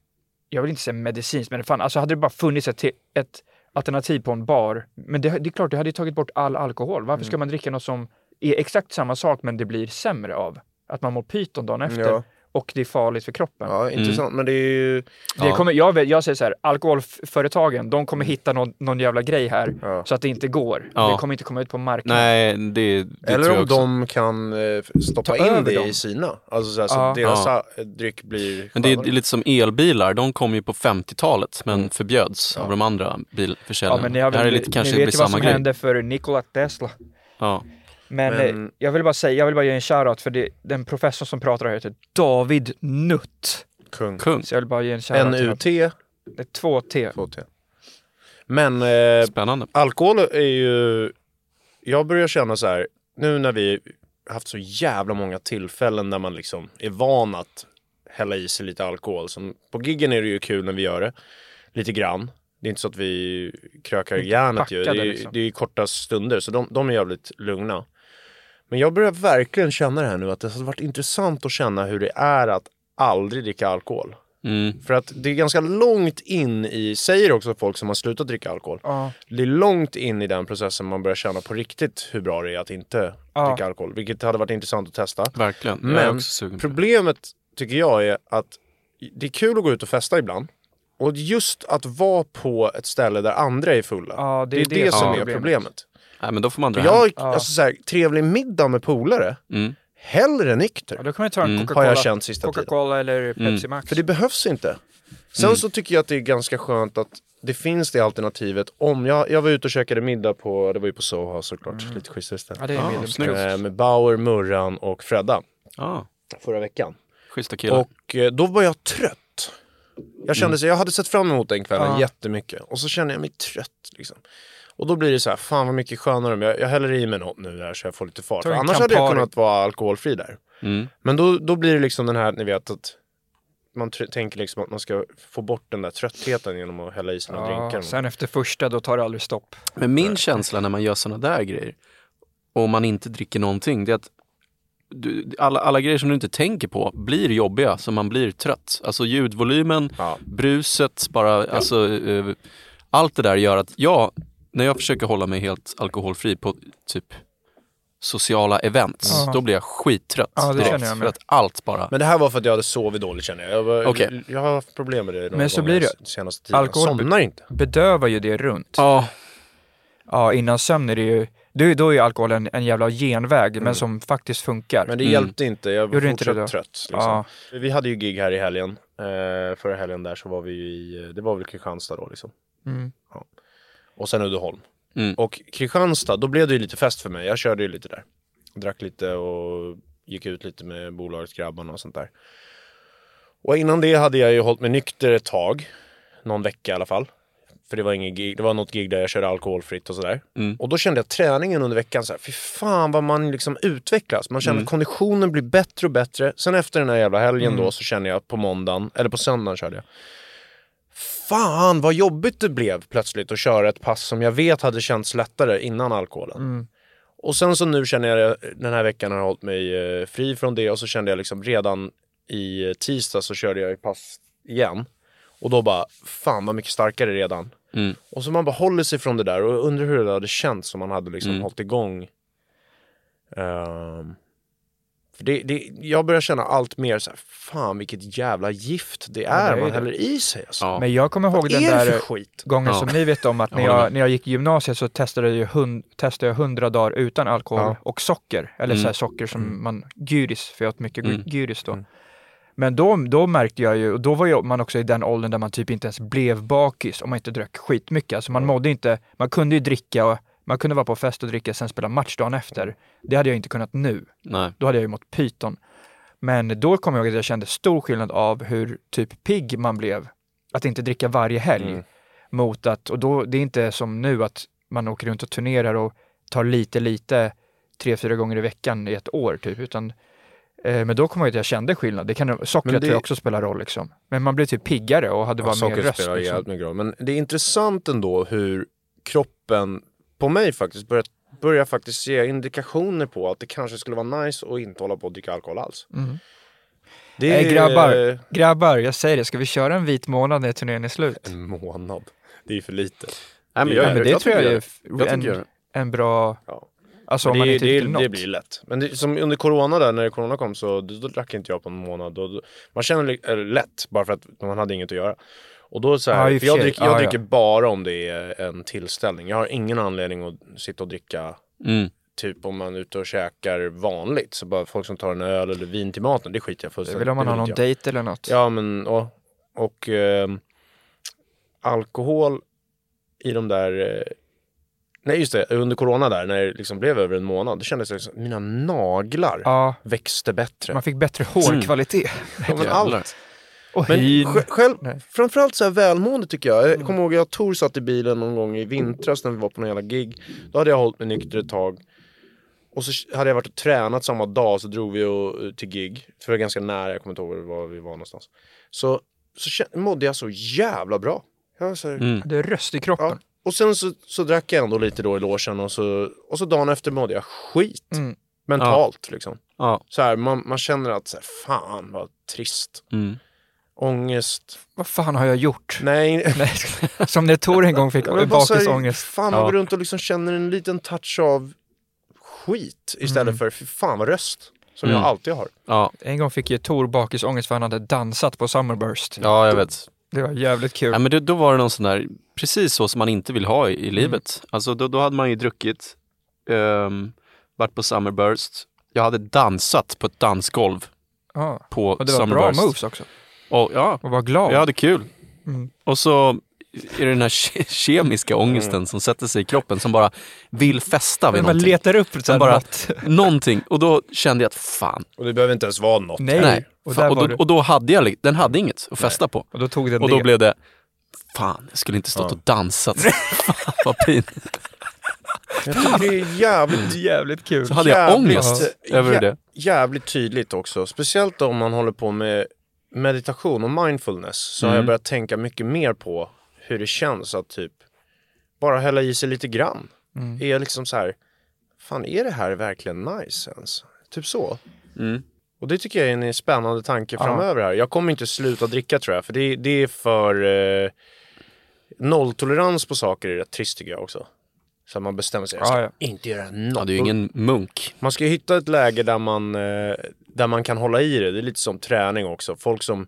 jag vill inte säga medicinskt, men det fan, alltså hade det bara funnits ett, ett alternativ på en bar. Men det, det är klart, det hade ju tagit bort all alkohol. Varför Mm. ska man dricka något som är exakt samma sak men det blir sämre av? Att man mår pyton dagen efter Ja. Och det är farligt för kroppen. Ja, intressant. Men det är ju... Det Ja. kommer, jag, vet- jag säger så här, alkoholföretagen, de kommer hitta någon, någon jävla grej här Ja. så att det inte går. Ja. Det kommer inte komma ut på marknaden. Nej, det, det Eller om de kan eh, stoppa Ta in det dem. i sina. Alltså så, här, så Ja. att deras Ja. dryck blir Men det är, skönare. det är lite som elbilar, de kom ju på 50-talet men förbjöds av de andra Ja, bilförsäljarna. men ni, har det här är lite, kanske ni vet ju vad som grej. hände för Nikola Tesla. Ja. Men, Men- eh, jag vill bara säga, jag vill bara ge en shoutout för det, den professor som pratar här heter David Nutt. Kung. Kung. Så jag vill bara ge en shoutout. NUT, Det är två T. 2T. Men eh, Spännande. alkohol är ju... Jag börjar känna så här, nu när vi haft så jävla många tillfällen där man liksom är van att hälla i sig lite alkohol. Som, på giggen är det ju kul när vi gör det, lite grann. Det är inte så att vi krökar järnet ju. Det är, liksom. det är ju korta stunder, så de, de är jävligt lugna. Men jag börjar verkligen känna det här nu, att det har varit intressant att känna hur det är att aldrig dricka alkohol. Mm. För att det är ganska långt in i, säger också folk som har slutat dricka alkohol, Ja. det är långt in i den processen man börjar känna på riktigt hur bra det är att inte Ja. dricka alkohol. Vilket hade varit intressant att testa. Verkligen. Men det. problemet tycker jag är att det är kul att gå ut och festa ibland. Och just att vara på ett ställe där andra är fulla. Ja, det, är det, som som är problemet. Nej, men då får man dra hem. jag, Ja. alltså så här, trevlig middag med polare, Mm. hellre nykter. Ja, då kan man ta en Mm. Har Coca-Cola, jag känt sista tiden. Coca-Cola eller Pepsi Max. För det behövs inte. Sen Mm. så tycker jag att det är ganska skönt att det finns det alternativet om jag, jag var ute och käkade middag på, det var ju på Soho såklart, lite schysstare. Ja, det är Ah, snyggt. Eh, Med Bauer, Murran och Fredda Ja, förra veckan. schyssta killar. Och eh, då var jag trött. Jag kände så, jag hade sett fram emot den kvällen Ja. jättemycket och så kände jag mig trött liksom. Och då blir det så här, fan vad mycket skönare om jag, jag häller i mig något nu där så jag får lite fart. Annars hade jag kunnat vara alkoholfri där. Mm. Men då, då blir det liksom den här, ni vet att man tänker liksom att man ska få bort den där tröttheten genom att hälla i sig några drinkar. Ja, sen efter första, då tar det aldrig stopp. Men min känsla när man gör sådana där grejer, och man inte dricker någonting, det är att du, alla, alla grejer som du inte tänker på blir jobbiga, så man blir trött. Alltså ljudvolymen, Ja. bruset, bara, alltså, eh, allt det där gör att jag, när jag försöker hålla mig helt alkoholfri på typ sociala events, Ja. då blir jag skittrött Ja, det direkt. jag för att allt bara... Men det här var för att jag hade sovit dåligt känner jag. Jag, var, Okej. jag har haft problem med det några Men så blir det- senaste tiden. alkohol- somnar inte. Bedövar ju det runt. Ja, Ja, innan sömn är det ju, då, då är ju alkohol en, en jävla genväg, men som faktiskt funkar. Mm. Men det Mm. hjälpte inte. Jag var Gjorde inte fortsatt då? trött. Liksom. Ja. Vi hade ju gig här i helgen. Eh, förra helgen där så var vi ju i, det var väl Kristianstad då liksom. Mm. Och sen Uddeholm. Mm. Och Kristianstad, då blev det ju lite fest för mig. Jag körde ju lite där. Drack lite och gick ut lite med bolagets grabbarna och sånt där. Och innan det hade jag ju hållit mig nykter ett tag. Någon vecka i alla fall. För det var, ingen gig, det var något gig där jag körde alkoholfritt och sådär. Mm. Och då kände jag träningen under veckan så här, fy fan vad man liksom utvecklas. Man känner Mm. att konditionen blir bättre och bättre. Sen efter den här jävla helgen Mm. då så känner jag på måndagen, eller på söndagen körde jag. Fan vad jobbigt det blev plötsligt att köra ett pass som jag vet hade känts lättare innan alkoholen. Mm. Och sen så nu känner jag, den här veckan har jag hållit mig eh, fri från det och så kände jag liksom redan i eh, tisdag så körde jag ett pass igen. Och då bara, fan vad mycket starkare redan. Mm. Och så man bara håller sig från det där och undrar hur det hade känts om man hade liksom Mm. hållit igång ehm, För det, det, jag börjar känna allt mer så här, fan vilket jävla gift det det är är man det. häller i sig. Alltså. Ja. Men jag kommer ihåg Vad den är där gången Ja. som ni vet om att när Jag när jag gick i gymnasiet så testade jag, hund, testade jag 100 dagar utan alkohol Ja. och socker. Eller Mm. så här socker som man, gyris, för jag åt mycket Mm. gyris då. Mm. Men då, då märkte jag ju, och då var man också i den åldern där man typ inte ens blev bakis om man inte drack skitmycket. Alltså man mådde inte, man kunde ju dricka och man kunde vara på fest och dricka sen spela match dagen efter. Det hade jag inte kunnat nu. Nej. Då hade jag ju mått pyton. Men då kom jag ihåg att jag kände stor skillnad av hur typ pigg man blev. Att inte dricka varje helg. Mm. Mot att, och då, det är inte som nu att man åker runt och turnerar och tar lite, lite tre, fyra gånger i veckan i ett år typ. Utan, eh, men då kom jag ihåg att jag kände skillnad. Det kan, sockret det- tror jag också spelar roll liksom. Men man blev typ piggare och hade Ja, bara mer röst. Liksom. Men det är intressant ändå hur kroppen, på mig faktiskt, börjar, börjar faktiskt ge indikationer på att det kanske skulle vara nice att inte hålla på att dricka alkohol alls. Mm. Det Hey, är grabbar, grabbar, jag säger det, ska vi köra en vit månad när turnén är slut? en månad. Det är för lite. Nej, men Det jag, Ja, men det jag tror jag tycker är det. f- jag en, det. en bra, Ja. alltså om Men man det, inte det, dricker det något. blir lätt. Men det, som under corona där, när corona kom så då, då drack inte jag på en månad. Då, då, man känner eller lätt, bara för att man hade inget att göra. Och då så här, Ja, för jag, sig. dricker, jag Ja, ja. dricker bara om det är en tillställning. Jag har ingen anledning att sitta och dricka Mm. typ om man är ute och käkar vanligt. Så bara folk som tar en öl eller vin till maten, det skiter jag Det är fullständigt väl om man har någon jag. dejt eller något. Ja men och, och ehm, alkohol i de där eh, Nej just det, under corona där när det liksom blev över en månad, det kändes det som mina naglar Ja, växte bättre. man fick bättre hårkvalitet. Ja, men Jävlar. allt. Och Men sj- själv, Nej. framförallt så här välmående tycker jag. Jag kommer ihåg jag och Tor satt i bilen någon gång i vintras när vi var på någon jävla gig. Då hade jag hållit mig nykter ett tag. Och så hade jag varit och tränat samma dag så drog vi och, till gig. För det var ganska nära, jag kommer inte ihåg var vi var någonstans. Så, så mådde jag så jävla bra. Jag var så här, Mm. Det är röst i kroppen. ja. Och sen så, så drack jag ändå lite då i logen och så, och så dagen efter mådde jag skit. Mm. Mentalt liksom. Ja. Så här, man, man känner att så här, fan vad trist. Mm. Ångest. Vad fan har jag gjort? Nej, Nej, som när Tor en gång fick bakisångest. Fan, man Ja. går runt och liksom känner en liten touch av skit istället Mm. för fy fan vad röst. Som Mm. jag alltid har. Ja. En gång fick ju Tor bakisångest för han hade dansat på Summerburst. ja, jag vet. Det var jävligt kul. Ja, men det, då var det någon sån där, precis så som man inte vill ha i, i livet. Alltså då, då hade man ju druckit, um, varit på Summerburst. Jag hade dansat på ett dansgolv Ja. på Och det var bra moves också. Och, ja, Och var glad. jag hade kul. Mm. Och så är det den här ke- kemiska ångesten som sätter sig i kroppen som bara vill festa vid Men man någonting. letar upp så här bara- något. Någonting. Och då kände jag att fan. Och det behöver inte ens vara något. Nej. Nej. Och, Fan, och, var då, och då hade jag, den hade inget att festa på. och då tog den Och då det. blev det, fan jag skulle inte stått Ja. och dansat. fan vad pinigt. Jag tycker det är jävligt, jävligt kul. Så hade jag jävligt, ångest över det. jävligt tydligt också. Speciellt om man håller på med meditation och mindfulness. Så har Mm. jag börjat tänka mycket mer på hur det känns att typ bara hälla i sig lite grann. Mm. Är liksom så här, fan är det här verkligen nice ens? Typ så. Mm. Och det tycker jag är en spännande tanke Ja. framöver här. Jag kommer inte sluta dricka tror jag, för det, det är för... Eh, nolltolerans på saker är rätt trist tycker jag också. Så man bestämmer sig, jag ska Ja, ja. inte göra något. Ja, du är ju ingen munk. Man ska hitta ett läge där man, eh, där man kan hålla i det. Det är lite som träning också. Folk som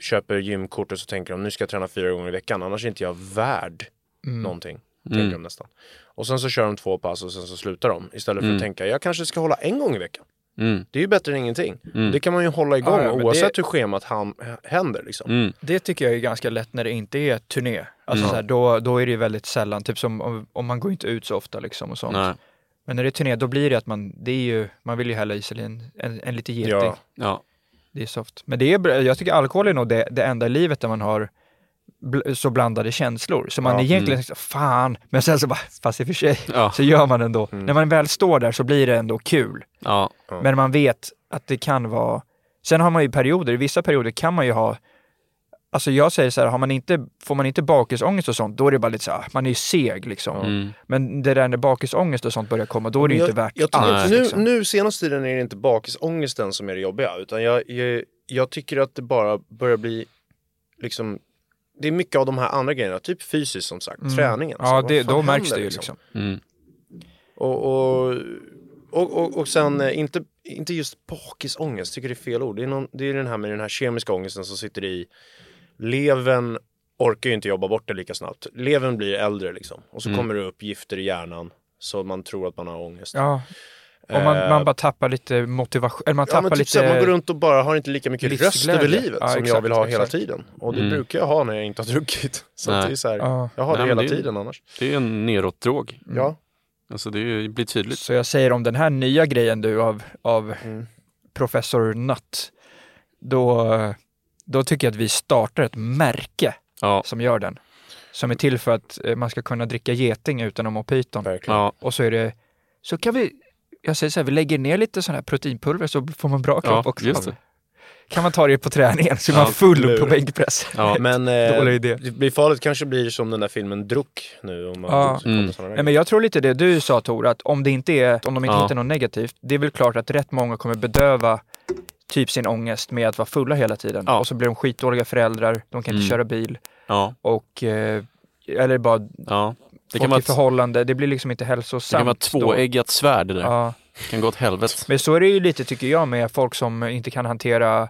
köper gymkort och så tänker de nu ska jag träna fyra gånger i veckan, annars är inte jag värd Mm. någonting. Mm. Tänker de nästan. Och sen så kör de två pass och sen så slutar de. Istället för Mm. att tänka, jag kanske ska hålla en gång i veckan. Mm. Det är ju bättre än ingenting. Mm. Det kan man ju hålla igång Ja, ja, oavsett det- hur schemat han, händer liksom. Mm. Det tycker jag är ganska lätt när det inte är turné. Alltså Mm. så här, då, då är det ju väldigt sällan, typ som om, om man går inte ut så ofta liksom och sånt. Nej. Men när det är turné, då blir det att man, det är ju, man vill ju hälla i sig en, en, en lite geting. Ja. Ja. Det är soft. Men det är, jag tycker alkohol är nog det, det enda i livet där man har bl- så blandade känslor. Så man Ja. egentligen tänker, fan, men sen så bara, fast i och för sig, Ja. så gör man ändå. Mm. När man väl står där så blir det ändå kul. Ja. Ja. Men man vet att det kan vara... Sen har man ju perioder, i vissa perioder kan man ju ha... Alltså jag säger så här, har man inte, får man inte bakisångest och sånt, då är det bara lite så här, man är ju seg liksom. Mm. Men det där när bakisångest och sånt börjar komma, då är det ju jag, inte värt jag tycker, allt. nu, liksom. nu senaste tiden är det inte bakisångesten som är det jobbiga. Utan jag, jag, jag tycker att det bara börjar bli liksom det är mycket av de här andra grejerna, typ fysiskt som sagt, Mm. träningen. Ja, Så vad det, då märks det ju liksom. Mm. Och, och, och, och, och sen eh, inte, inte just bakisångest, tycker det är fel ord. Det är, någon, det är den här med den här kemiska ångesten som sitter i levern orkar ju inte jobba bort det lika snabbt. Levern blir äldre liksom och så Mm. kommer det upp gifter i hjärnan så man tror att man har ångest. Ja. Och man, Eh, man bara tappar lite motivation, eller man Ja, tappar typ lite... så här, man går runt och bara har inte lika mycket röst över livet Ja, som jag exakt, vill ha hela exakt. tiden. Och det Mm. brukar jag ha när jag inte har druckit. Så det är så här, Ja. jag har det Nej, men hela det är- tiden annars. Det är en neråtdrog. Ja. Alltså det blir tydligt. Så jag säger om den här nya grejen du av, av Mm. professor Nutt, då, då tycker jag att vi startar ett märke Ja, som gör den. Som är till för att eh, man ska kunna dricka geting utan att må pyton. Ja, Och så är det, så kan vi, jag säger så här, vi lägger ner lite sån här proteinpulver så får man bra kropp ja också. just det. Kan man ta det på träningen så är Ja, man full eller på bänkpress. Ja. Men eh, idé. det blir farligt kanske blir som den där filmen Druck nu. Om man Ja. Mm. Nej, men jag tror lite det du sa Tor, att om det inte är, om de inte Ja. hittar något negativt, det är väl klart att rätt många kommer bedöva typ sin ångest med att vara fulla hela tiden. Ja. Och så blir de skitdåliga föräldrar, de kan inte Mm. köra bil Ja, och eh, eller bara ja. Det kan vara ett, förhållande, det blir liksom inte det hälsosamt. kan vara ett tvåeggat svärd det där. Ja. Det kan gå åt helvete. Men så är det ju lite tycker jag med folk som inte kan hantera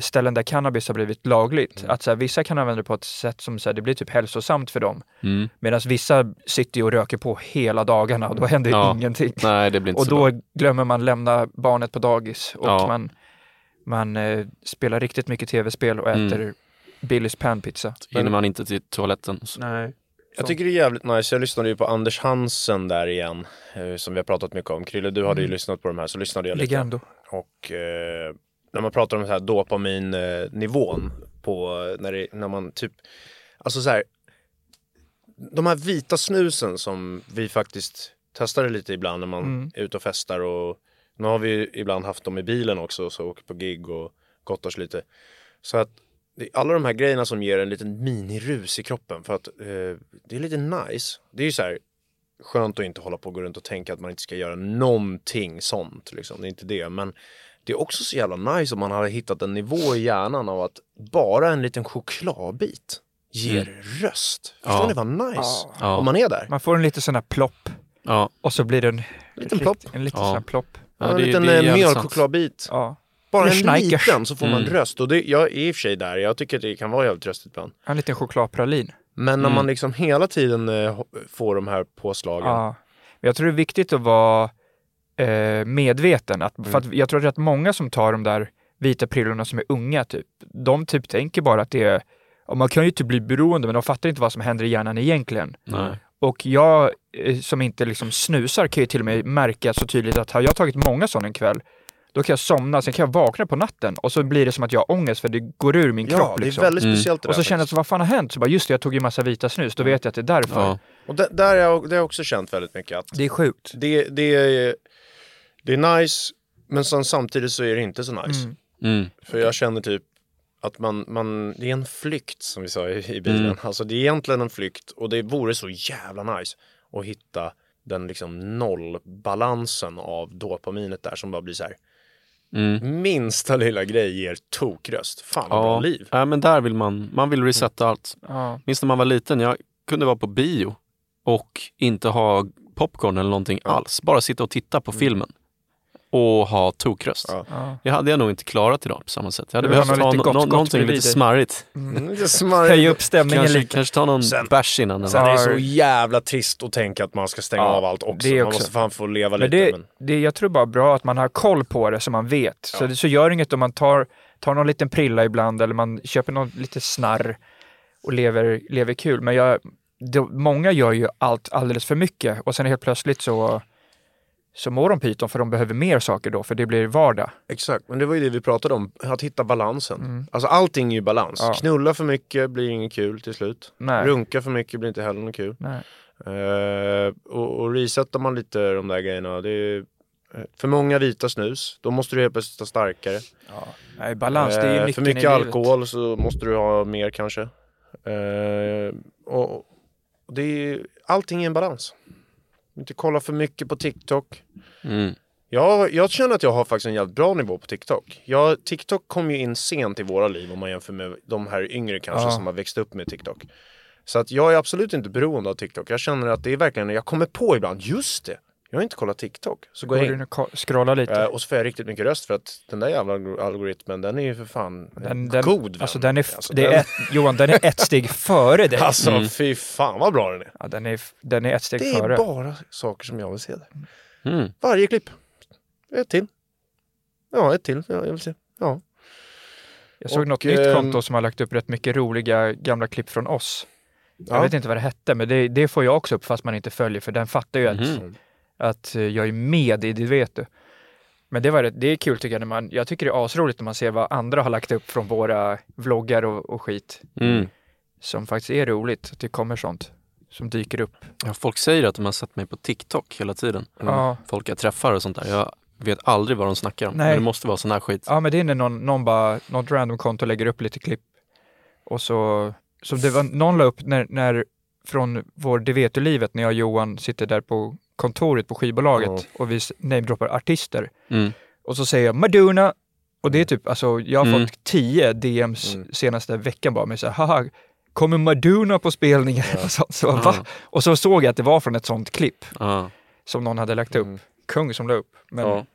ställen där cannabis har blivit lagligt. Mm. Att så här, vissa kan använda det på ett sätt som så här, det blir typ hälsosamt för dem. Mm. Medan vissa sitter ju och röker på hela dagarna och då händer Ja. ingenting. Nej, det blir inte Och så då bra. glömmer man lämna barnet på dagis och Ja. man, man eh, spelar riktigt mycket tv-spel och Mm. äter Billys panpizza. Hinner man inte till toaletten. Så. Nej. Jag tycker det är jävligt nice. Jag lyssnade ju på Anders Hansen där igen. Eh, som vi har pratat mycket om. Krille, du hade ju Mm. lyssnat på de här så lyssnade jag lite. Legendo. Och eh, när man pratar om den här dopaminnivån på när, det, när man typ, alltså så här, de här vita snusen som vi faktiskt testade lite ibland när man Mm. är ute och festar och nu har vi ibland haft dem i bilen också så åker på gig och gott oss lite. Så att det är alla de här grejerna som ger en liten minirus i kroppen för att eh, det är lite nice. Det är ju så här skönt att inte hålla på och gå runt och tänka att man inte ska göra någonting sånt liksom. Det är inte det. Men det är också så jävla nice om man har hittat en nivå i hjärnan av att bara en liten chokladbit ger röst. Förstår Ja. ni vad nice? Ja. Om man är där. Man får en liten sån här plopp Ja, och så blir det en Liten plopp. En liten Ja. sån här plopp. ja en det, liten eh, mjölkchokladbit. Ja. Bara en liten så får man Mm. röst. Och det, jag är i och för sig där. Jag tycker att det kan vara jävligt tröstigt ibland. En liten chokladpralin. Men när Mm. man liksom hela tiden eh, får de här påslagen. Ja. Men Jag tror det är viktigt att vara eh, medveten. Att, Mm. för att jag tror att rätt många som tar de där vita prillorna som är unga, typ, de typ tänker bara att det är man kan ju typ bli beroende men de fattar inte vad som händer i hjärnan egentligen. Nej. Och jag eh, som inte liksom snusar kan ju till och med märka så tydligt att har jag tagit många sådana en kväll, då kan jag somna, sen kan jag vakna på natten och så blir det som att jag har ångest för det går ur min Ja, kropp. det är Liksom. väldigt Mm. speciellt det och så där känner jag att vad fan har hänt? Så bara just det, jag tog ju massa vita snus, då vet jag att det är därför. Ja. Och det, där är jag, det har jag också känt väldigt mycket att Det är sjukt. det, det, är, det är nice, men sen samtidigt så är det inte så nice. Mm. Mm. För jag känner typ att man, man, det är en flykt som vi sa i, i bilen. Mm. Alltså det är egentligen en flykt och det vore så jävla nice att hitta den liksom nollbalansen av dopaminet där som bara blir så här. Mm. Minsta lilla grej ger tokröst. Fan vad bra Ja. liv. ja, men där vill man, man vill resetta allt. Ja. Minns när man var liten, jag kunde vara på bio och inte ha popcorn eller någonting Ja. alls. Bara sitta och titta på filmen och ha tokröst. Ja. Det hade jag nog inte klarat idag på samma sätt. Jag hade behövt ha något lite gott, no- gott någonting lite smarrigt. Mm, lite smarrigt. Höja upp stämningen Kanske, lite. kanske ta någon Sen- bärs innan. Sen är det så jävla trist att tänka att man ska stänga Ja, av allt också. det är Man också. måste fan få leva Men lite. det, Men... det, jag tror bara bra att man har koll på det så man vet. Så, Ja. det, så gör inget om man tar, tar någon liten prilla ibland eller man köper någon lite snarr och lever, lever kul. Men jag, det, många gör ju allt alldeles för mycket och sen helt plötsligt så, så mår de pyton för de behöver mer saker då, för det blir vardag. Exakt, men det var ju det vi pratade om. Att hitta balansen. Mm. Alltså allting är ju balans. Ja. Knulla för mycket blir inget kul till slut. Nej. Runka för mycket blir inte heller något kul. Eh, och, och resetar man lite de där grejerna. Det är, eh, för många vita snus, då måste du helt plötsligt ta starkare. Nej, balans, det är ju Eh, för mycket alkohol så måste du ha mer kanske. Eh, och, och det är, allting är en balans. Inte kolla för mycket på TikTok. Mm. Jag, jag känner att jag har faktiskt en jävligt bra nivå på TikTok. Jag, TikTok kom ju in sent i våra liv om man jämför med de här yngre kanske Ja. som har växt upp med TikTok. Så att jag är absolut inte beroende av TikTok. Jag känner att det är verkligen, jag kommer på ibland, just det, Jag har inte kollat TikTok. Så går Går jag in. och ko- scrolla lite? Eh, och så får jag riktigt mycket röst för att den där jävla algor- algoritmen den är ju för fan den, den, god vän. alltså den är, Alltså, det är den- ett, Johan, den är ett steg före dig. Alltså fy fan vad bra den är. Ja, den, är, den är ett steg Det är före. bara saker som jag vill se där. Mm. Varje klipp. Ett till. Ja, ett till. Ja, jag vill se. Ja. Jag såg Och, något nytt ehm, konto som har lagt upp rätt mycket roliga gamla klipp från oss. Jag Ja. vet inte vad det hette, men det, det får jag också upp fast man inte följer, för den fattar ju att, Mhm. Att eh, jag är med i det, vet du. Men det, var det är kul tycker jag, när man, jag tycker det är asroligt när man ser vad andra har lagt upp från våra vloggar och, och skit. Mm. Som faktiskt är roligt, att det kommer sånt som dyker upp. Ja, folk säger att de har sett mig på TikTok hela tiden. Ja. Folk jag träffar och sånt där. Jag vet aldrig vad de snackar om. Nej. Men det måste vara sån här skit. Ja, men det är när någon, någon bara, något random konto lägger upp lite klipp. Och så, så det var, någon la upp när, när från vår Det vet du livet, när jag och Johan sitter där på kontoret på skivbolaget Ja. och vi namedroppar artister. Mm. Och så säger jag Madonna. Och det är typ, alltså jag har Mm. fått tio DMs Mm. senaste veckan bara med så här, haha, kommer Madonna på spelningen? Och, så, så? Ja. och så såg jag att det var från ett sånt klipp Ja. som någon hade lagt upp. Mm. Kung som la upp. Men, Ja.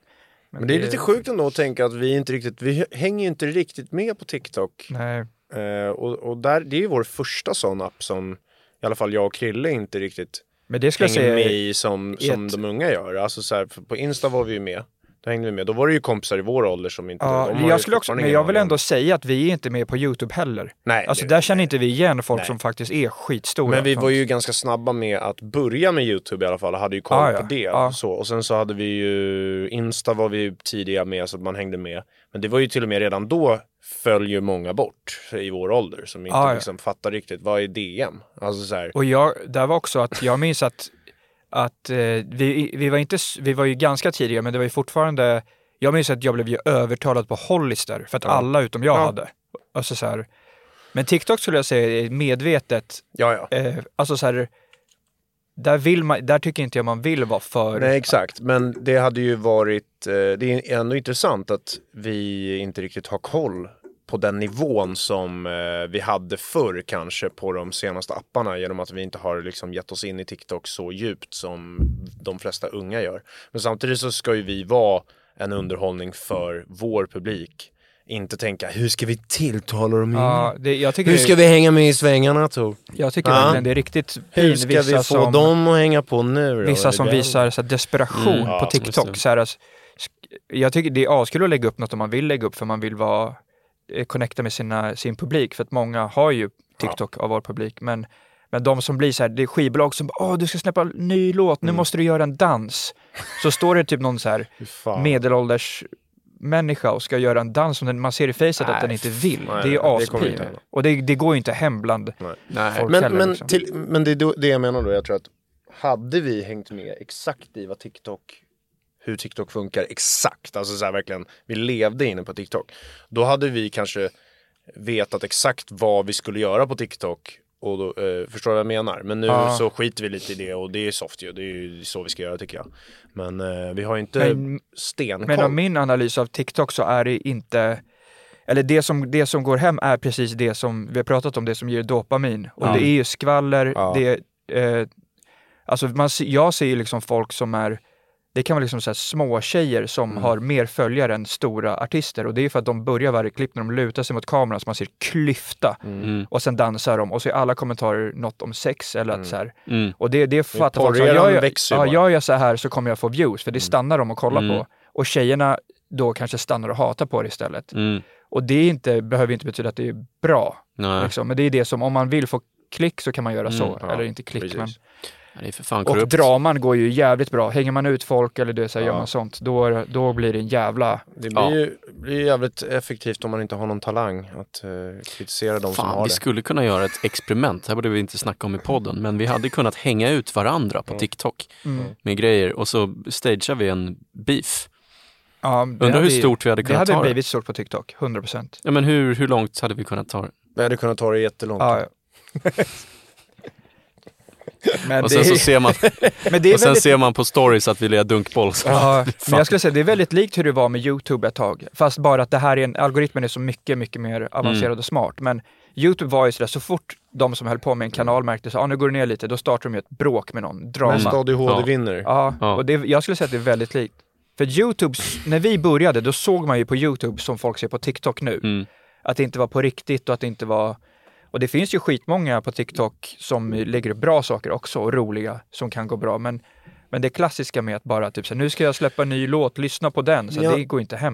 Men det är lite sjukt ändå att tänka att vi inte riktigt, vi hänger ju inte riktigt med på TikTok. Nej. Eh, och och där, det är ju vår första sån app som i alla fall jag och Krille inte riktigt Men det jag hänger säga med i som, som ett- de unga gör. Alltså så här, på Insta var vi ju med. Då hängde vi med. Då var det ju kompisar i vår ålder som inte... Ja, jag skulle också, men jag vill ändå säga att vi är inte med på Youtube heller. Nej, Alltså där känner inte vi igen folk Nej. som faktiskt är skitstora. Men vi var ju ganska snabba med att börja med Youtube i alla fall, hade ju koll Ah, ja. på det. Ja. Så, och sen så hade vi ju, Insta var vi tidiga med så att man hängde med. Men det var ju till och med redan då föll ju många bort i vår ålder som inte Ah, ja. liksom fattar riktigt, vad är DM? Alltså så här, Och jag, där var också att jag minns att, att eh, vi, vi var inte, vi var ju ganska tidiga men det var ju fortfarande, jag minns att jag blev ju övertalad på Hollister för att alla utom jag Ja. hade. Alltså så här, men TikTok skulle jag säga är medvetet, ja ja. eh, alltså så här, där, vill man, där tycker inte jag man vill vara för... Nej exakt, men det hade ju varit, eh, det är ändå intressant att vi inte riktigt har koll på den nivån som eh, vi hade förr kanske på de senaste apparna genom att vi inte har liksom gett oss in i TikTok så djupt som de flesta unga gör. Men samtidigt så ska ju vi vara en underhållning för vår publik. Inte tänka, hur ska vi tilltala dem Ja, det, Hur ska vi hänga med i svängarna Tor? jag tycker Ja. det är riktigt Hur ska vi få som, dem att hänga på nu då? Vissa som visar så här, desperation Mm, på ja, TikTok. Så här, alltså, jag tycker det är askul att lägga upp något om man vill lägga upp för man vill vara connecta med sina, sin publik. För att många har ju TikTok av vår publik. Men, men de som blir så här, det är skivbolag som åh du ska släppa en ny låt, nu måste du göra en dans. Så står det typ någon så här medelålders människa och ska göra en dans som den, man ser i facet att den inte vill. nej, det är ju aspin. Och det, det går ju inte hem bland Nej. folk Men, heller. men, liksom. till, men det är det jag menar då, jag tror att hade vi hängt med exakt i vad TikTok, hur TikTok funkar exakt, alltså så här verkligen, vi levde inne på TikTok, då hade vi kanske vetat exakt vad vi skulle göra på TikTok och då, eh, förstår du vad jag menar? Men nu Ja. så skiter vi lite i det och det är soft ju, det är ju så vi ska göra tycker jag. Men eh, vi har inte Men- stenkoll. Men av min analys av TikTok så är det inte, eller det som, det som går hem är precis det som vi har pratat om, det som ger dopamin. Och Ja. det är ju skvaller, Ja. det eh, alltså man, jag ser ju liksom folk som är, det kan vara liksom så här små tjejer som Mm. har mer följare än stora artister och det är för att de börjar varje klipp när de lutar sig mot kameran så man ser klyfta Mm. och sen dansar de och så är alla kommentarer något om sex eller att så här, Mm. och det, det fattar folk gör jag, ja, gör jag så här så kommer jag få views, för det stannar de och kollar Mm. på. Och tjejerna då kanske stannar och hatar på det istället. Mm. Och det inte, behöver inte betyda att det är bra. Liksom. Men det är det som, om man vill få klick så kan man göra Mm, så. ja, eller inte klick, precis. men... det är för fan Och draman går ju jävligt bra. Hänger man ut folk eller det, så här, Ja. gör man sånt, då, då blir det en jävla... Det blir Ja. ju blir jävligt effektivt om man inte har någon talang att eh, kritisera de som Fan, har vi det. skulle kunna göra ett experiment. Det här borde vi inte snacka om i podden, men vi hade kunnat hänga ut varandra på TikTok Mm. med grejer och så stagear vi en beef. Ja, det Undrar hade hur ju- stort vi hade Det kunnat hade ta det. blivit stort på TikTok, 100%. Ja, men hur, hur långt hade vi kunnat ta det? Vi hade kunnat ta det jättelångt. Ja, ja. Men Och det sen så är- ser man, Men det och sen väldigt... ser man på stories att vi lirar dunkboll. Så. Ja, men jag skulle säga det är väldigt likt hur det var med Youtube ett tag. Fast bara att det här är en, algoritmen är så mycket, mycket mer avancerad Mm. och smart. Men Youtube var ju sådär, så fort de som höll på med en kanal märkte så, ah, nu går det ner lite, då startar de ju ett bråk med någon, drama. Mest ADHD Ja. vinner. Ja, Ja. och det, jag skulle säga att det är väldigt likt. För Youtube, när vi började, då såg man ju på Youtube som folk ser på TikTok nu. Mm. Att det inte var på riktigt och att det inte var... Och det finns ju skitmånga på TikTok som lägger upp bra saker också och roliga som kan gå bra. Men, men det klassiska med att bara typ så här, nu ska jag släppa en ny låt, lyssna på den. Så Ja. det går inte hem.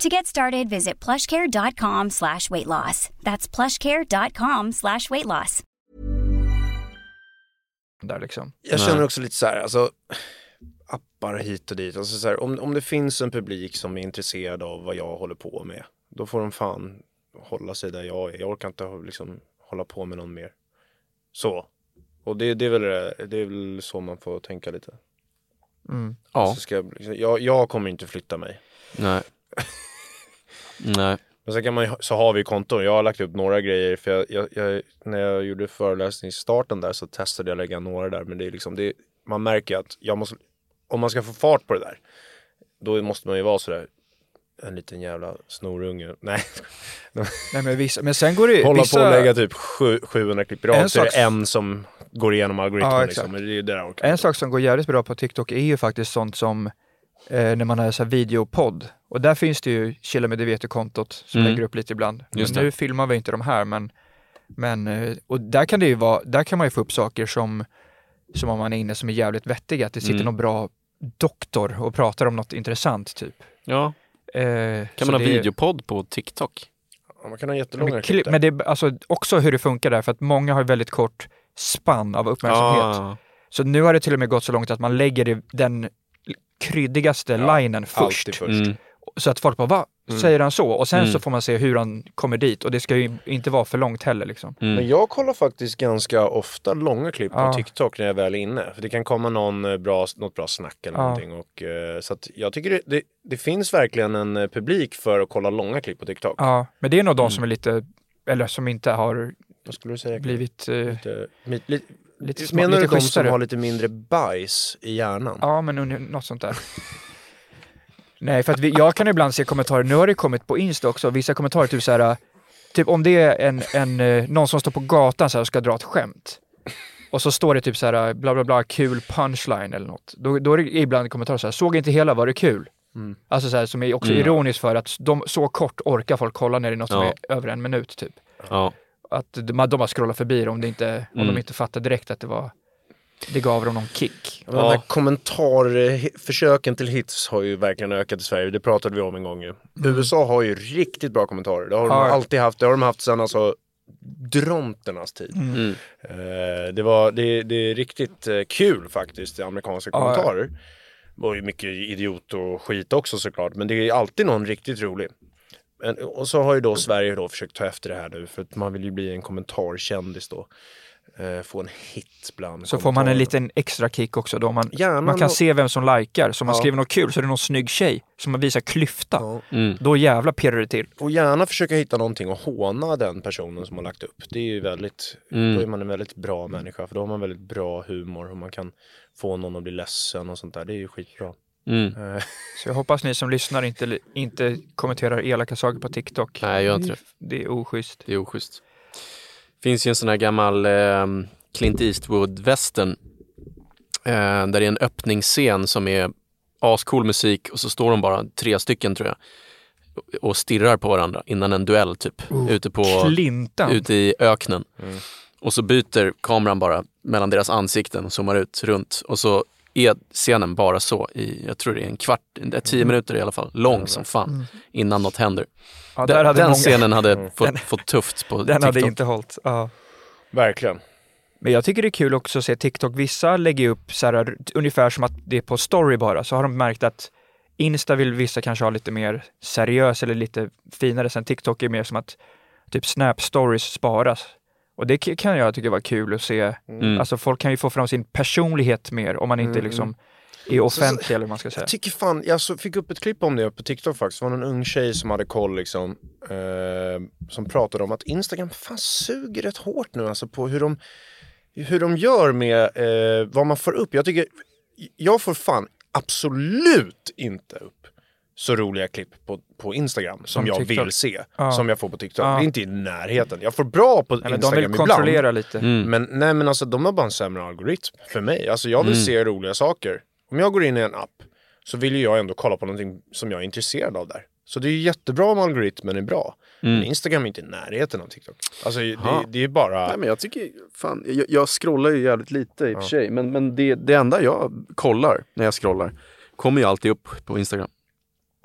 To get started, visit plushcare.com slash weight loss. That's plushcare.com slash weight loss. Där liksom. Jag känner också lite så här, alltså appar hit och dit. Alltså så här, om, om det finns en publik som är intresserad av vad jag håller på med, då får de fan hålla sig där jag är. Jag orkar inte liksom hålla på med någon mer. Så. Och det, det, är väl, det- det är väl så man får tänka lite. Ja, Så ska jag, liksom, jag, jag kommer inte flytta mig. nej. Nej. Men sen kan man, ju så har vi konton. Jag har lagt upp några grejer. För jag, jag, jag, när jag gjorde föreläsningsstarten där så testade jag lägga några där. Men det är liksom, det, man märker att jag måste, om man ska få fart på det där. Då måste man ju vara sådär en liten jävla snorunge. Nej, Nej, men, vissa, men sen går det hålla vissa, på och lägga typ sju, 700 klipp i En rad så är det sak- en som går igenom algoritmen. Ja, liksom. det är ju det där En sak som går jävligt bra på TikTok är ju faktiskt sånt som eh, när man har så här videopodd. Och där finns det ju Chilla med det vet-kontot som Mm. lägger upp lite ibland. Just men nu filmar vi inte de här men, men eh, och där kan det ju vara, där kan man ju få upp saker som, som om man är inne som är jävligt vettiga. Att det sitter Mm. någon bra doktor och pratar om något intressant typ. Ja, Eh, kan man ha det videopodd på TikTok? Ja, man kan ha jättelånga Men, klipp men det är alltså också hur det funkar där, för att många har väldigt kort spann av uppmärksamhet. Ah, Så nu har det till och med gått så långt att man lägger den kryddigaste linen först. Först. mm. Så att folk bara, va? Säger han så? Och sen Mm. så får man se hur han kommer dit och det ska ju inte vara för långt heller liksom. Mm. Men jag kollar faktiskt ganska ofta långa klipp på Ja. TikTok när jag väl är inne. För det kan komma någon eh, bra, något bra snack eller Ja. någonting. Och, eh, så att jag tycker det, det, det finns verkligen en eh, publik för att kolla långa klipp på TikTok. Ja, men det är nog Mm. de som är lite, eller som inte har Vad skulle du säga? blivit, eh, Lite, mi- li, lite, smart, menar du lite de som har lite mindre bajs i hjärnan? Ja, men under, något sånt där. Nej, för att vi, jag kan ibland se kommentarer, nu har det kommit på Insta också, vissa kommentarer typ så här, typ om det är en, en, eh, någon som står på gatan så här och ska dra ett skämt. Och så står det typ så här, bla bla bla, kul punchline eller något. Då, då är det ibland kommentarer så här, såg inte hela, var det kul? Alltså så här, som är också Mm. ironiskt för att de, så kort orkar folk kolla när det är något som Ja. är över en minut typ. Ja. Att de, de bara scrollar förbi det om, det inte, om Mm. de inte fattar direkt att det var, det gav dem någon kick. Ja. De här kommentarförsöken till hits har ju verkligen ökat i Sverige. Det pratade vi om en gång ju. USA har ju riktigt bra kommentarer. Det har de alltid haft. Det har de haft sedan alltså dronternas tid. Mm. Eh, det, var, det, det är riktigt eh, kul faktiskt, amerikanska ja. kommentarer. Det var ju mycket idiot och skit också såklart, men det är alltid någon riktigt rolig. Men, och så har ju då Sverige då försökt ta efter det här nu, för att man vill ju bli en kommentarkändis då. Eh, få en hit bland Så får man en liten extra kick också då. Man, Gärna man kan nå- se vem som likar. Så om man Ja. skriver något kul så är det någon snygg tjej som man visar klyfta. Ja. Mm. Då jävla pirrar det till. Och gärna försöka hitta någonting och håna den personen som har lagt upp. Det är ju väldigt, Mm. då är man en väldigt bra människa. För då har man väldigt bra humor och man kan få någon att bli ledsen och sånt där. Det är ju skitbra. Mm. Eh, Så jag hoppas ni som lyssnar inte, inte kommenterar elaka saker på TikTok. Nej, gör inte det. Det är oschysst. Det är oschysst. finns ju en sån här gammal eh, Clint Eastwood-västern eh, där det är en öppningsscen som är ascool musik och så står de bara, tre stycken tror jag, och- stirrar på varandra innan en duell typ. ute, på, ute i öknen. Mm. Och så byter kameran bara mellan deras ansikten och zoomar ut runt. Och så är scenen bara så i, jag tror det är en kvart, det är tio minuter i alla fall, lång som fan, innan något händer. Mm. Ja, där den hade den många- scenen hade Mm. fått, Den- fått tufft på Den TikTok. hade inte hållit. Ja. Verkligen. Men jag tycker det är kul också att se TikTok. Vissa lägger upp så här, ungefär som att det är på story bara. Så har de märkt att Insta vill vissa kanske ha lite mer seriös eller lite finare. Sen TikTok är mer som att typ Snap stories sparas. Och det kan jag tycka var kul att se. Mm. Alltså folk kan ju få fram sin personlighet mer om man inte Mm. liksom är offentlig eller vad man ska säga. Jag tycker fan, jag så fick upp ett klipp om det på TikTok faktiskt. Det var någon ung tjej som hade koll liksom. Eh, som pratade om att Instagram fan suger rätt hårt nu alltså på hur de, hur de gör med eh, vad man får upp. Jag tycker, jag får fan absolut inte upp så roliga klipp på, på Instagram som, Som jag TikTok. vill se. Ja. Som jag får på TikTok. Ja. Det är inte i närheten. Jag får bra på Nej, men de Instagram vill ibland. kontrollera lite. Mm. Men nej men alltså de har bara en sämre algoritm för mig. Alltså jag vill Mm. se roliga saker. Om jag går in i en app så vill ju jag ändå kolla på någonting som jag är intresserad av där. Så det är jättebra om algoritmen är bra. Men Mm. Instagram är inte i närheten av TikTok. Alltså det, det är bara... Nej, men jag tycker, fan, jag, jag scrollar ju jävligt lite i och för sig, men, men det, det enda jag kollar när jag scrollar kommer ju alltid upp på Instagram.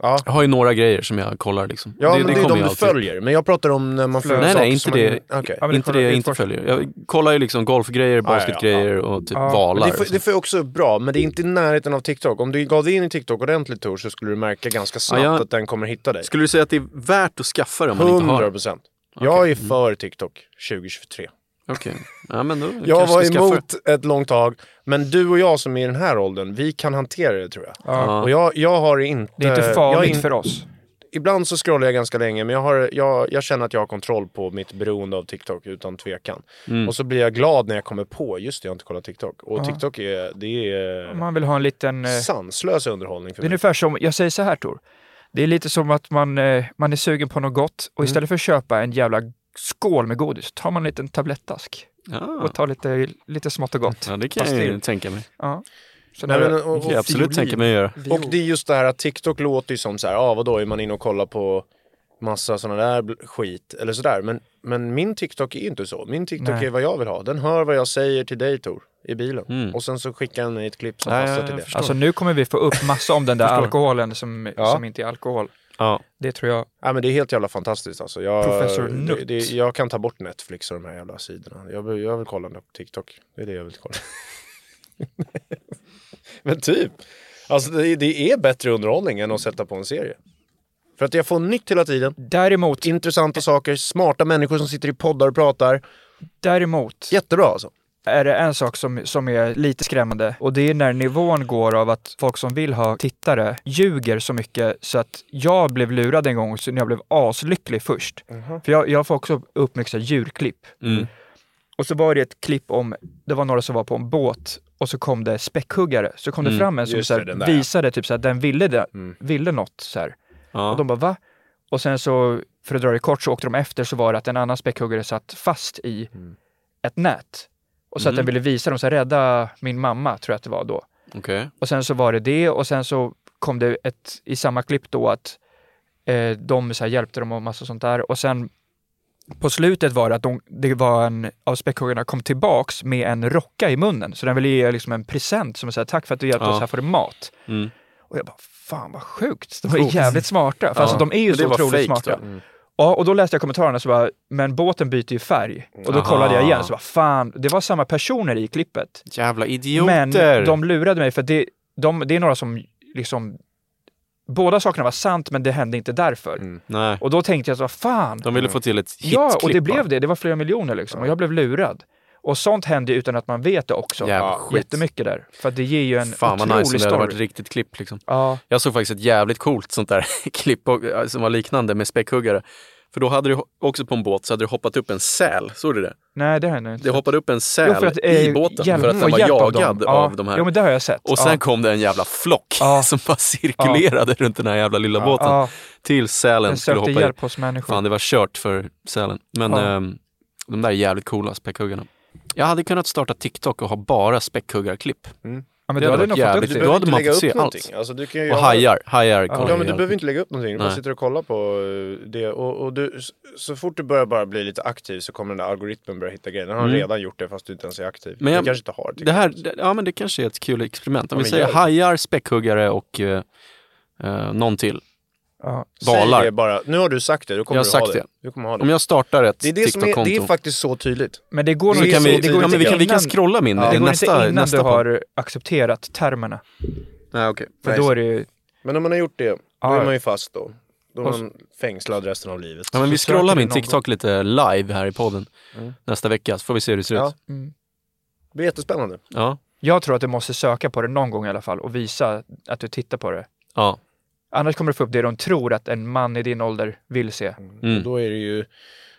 Ja. Jag har ju några grejer som jag kollar liksom. Ja men det, är kommer de du alltid följer. Men jag pratar om när man följer Nej, saker nej, inte som det. Man... Okej. Ja, inte kolla det jag in inte följer. Jag kollar ju liksom golfgrejer, ja, ja. basketgrejer och typ valar. Det, får, det får ju också bra, men det är inte i närheten av TikTok. Om du gav dig in i TikTok ordentligt Tor så skulle du märka ganska snabbt Ja, jag- att den kommer hitta dig. Skulle du säga att det är värt att skaffa det om man inte har 100 det? procent. Jag är för TikTok 2023. Okej. Ja, men då Jag var ska skaffa emot ett långt tag, men du och jag som är i den här åldern, vi kan hantera det tror jag. Ja. Och jag, jag har inte... Det är inte jag farligt in- för oss. Ibland så scrollar jag ganska länge, men jag, har, jag, jag känner att jag har kontroll på mitt beroende av TikTok utan tvekan. Mm. Och så blir jag glad när jag kommer på, just det, jag har inte kollat TikTok. Och Ja. TikTok är, det är Man vill ha en liten... eh, sanslös underhållning för Det är mig. ungefär som, jag säger så här Tor. Det är lite som att man, eh, man är sugen på något gott och istället för att köpa en jävla skål med godis tar man en liten tablettask Ja. och tar lite, lite smått och gott. ja, det kan jag ju Pastill. tänka mig. Ja. Så Nej, men, och, Det kan jag absolut tänka mig att göra. och det är just det här att TikTok låter ju som så här, ja ah, vadå, är man inne och kollar på massa sådana där skit eller sådär. Men, men min TikTok är ju inte så. Min TikTok Nej. är vad jag vill ha. Den hör vad jag säger till dig Tor, i bilen. Mm. Och sen så skickar den mig ett klipp som Ja, passar till jag det. Alltså nu kommer vi få upp massa om den där alkoholen som, Ja. som inte är alkohol. Ja. Det tror jag. Ja, men det är helt jävla fantastiskt alltså. Jag, Professor det, Nutt. det, jag kan ta bort Netflix och de här jävla sidorna. Jag vill, jag vill kolla på TikTok. Det är det jag vill kolla. men typ. Alltså det, det är bättre underhållning än att sätta på en serie. För att jag får nytt hela tiden. Däremot, Intressanta saker, smarta människor som sitter i poddar och pratar. däremot Jättebra alltså. Är det en sak som, som är lite skrämmande och det är när nivån går av att folk som vill ha tittare ljuger så mycket så att jag blev lurad en gång så när jag blev aslycklig först. För jag, jag får också upp mycket så här djurklipp. Mm. Och så var det ett klipp om, det var några som var på en båt och så kom det späckhuggare. Så kom det Mm, fram en som så här, visade typ så här, den ville, det, Mm. ville något så här. Ja. Och de bara va? Och sen så, för att dra det kort, så åkte de efter så var det att en annan späckhuggare satt fast i Mm. ett nät. Och så att Mm. den ville visa dem, så rädda min mamma, tror jag att det var då. Okej. Och sen så var det det och sen så kom det ett, i samma klipp då att eh, de så hjälpte dem och massa sånt där. Och sen på slutet var det att de, det var en av späckhuggarna kom tillbaks med en rocka i munnen. Så den ville ge liksom en present som säger tack för att du hjälpte Ja. oss, här får du mat. Mm. Och jag bara, fan vad sjukt. De var jävligt smarta. För alltså, de är ju så otroligt fake smarta. Mm. Ja, och då läste jag kommentarerna så bara, men båten byter ju färg. Och då Aha. kollade jag igen så bara, fan, det var samma personer i klippet. Jävla Men idioter! de lurade mig för det, de, det är några som liksom Båda sakerna var sant men det hände inte därför. Mm. Och då tänkte jag så, fan. de ville få till ett hitklipp ja, och det blev det. Det var flera miljoner liksom. Och jag blev lurad. Och sånt händer utan att man vet det också. Jävla skit. Jättemycket där. För att det ger ju en Fan vad otrolig nice om det hade varit riktigt klipp liksom. Ja, Jag såg faktiskt ett jävligt coolt sånt där klipp som var liknande med späckhuggare. För då hade det också på en båt så hade det hoppat upp en säl, såg du det? nej det hände inte. Det hoppade upp en säl Jo, för att, eh, i båten hjälp- för att den var av jagad av, Ja. de här. Jo men det har jag sett. och sen ja. kom det en jävla flock Ja. som bara cirkulerade runt den här jävla lilla båten. Ja, Tills sälen den skulle hoppa hjälp i. hos människor. Fan det var kört för sälen. Men Ja. ehm, de där är jävligt coola späckhuggarna. Jag hade kunnat starta TikTok och ha bara späckhuggarklipp. Ja, men Det du hade hade varit jävligt Du behöver hade inte man lägga upp se någonting. allt. Alltså, du kan ju Och ha- hajar, hajar Ja men du behöver inte lägga upp någonting, du bara Nej. sitter och kollar på eh, det. Och, och du, så fort du börjar bara bli lite aktiv så kommer den där algoritmen börja hitta grejer. Den har Mm. redan gjort det fast du inte ens är aktiv. Men jag- du kanske inte har Det här, det- ja men det kanske är ett kul experiment. Om Ja, vi säger hajar, späckhuggare och eh, eh, någon till. Ja. valar. Säg det bara. Nu har du sagt det, då kommer Jag du har ha sagt det. det. Du kommer ha det. Om jag startar ett det, är det, som är, det är TikTok-konto faktiskt så tydligt. Men det går nog kan inte, vi, det ja, går men inte vi, kan, vi kan innan- scrolla min det går nästa, inte innan nästa du podd. har accepterat termerna. Nej, okej. För då är det ju... Men om man har gjort det, då Ja, är ja. man ju fast då. Då är Och man fängslad resten av livet. Ja, men vi så söker scrollar du min någon TikTok lite live här i podden Mm. nästa vecka så får vi se hur det ser Ja. ut. Mm. Det blir jättespännande. Ja. Jag tror att du måste söka på det någon gång i alla fall och visa att du tittar på det. ja. Annars kommer du få upp det de tror att en man i din ålder vill se. Mm. Och då är det ju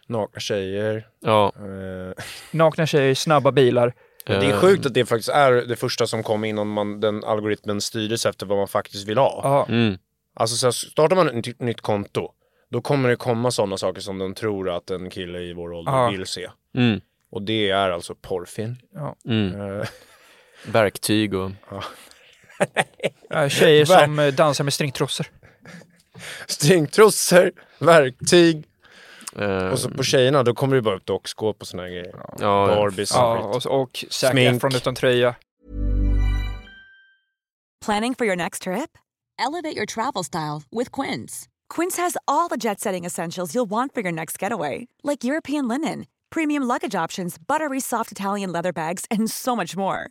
nakna tjejer. ja. Eh, Nakna tjejer, snabba bilar. det är Eh, sjukt att det faktiskt är det första som kom innan man, den algoritmen styrdes efter vad man faktiskt vill ha. Ja, Mm. Alltså så här, startar man ett nytt- konto, då kommer det komma sådana saker som de tror att en kille i vår ålder Ja. vill se. Mm. Och det är alltså porrfilm. Mm. Eh, Verktyg och... Ja, tjejer Ver- som eh, dansar med stringtrossor. stringtrosor, verktyg. eh, Och så på tjejerna, då kommer det bara upp dockskåp och såna grejer. ja, Barbies Ja, och, och Zac Smink. Efron utan tröja. Planning for your next trip? Elevate your travel style with Quince. Quince has all the jet setting essentials you'll want for your next getaway, like European linen, premium luggage options, buttery soft Italian leather bags, and so much more.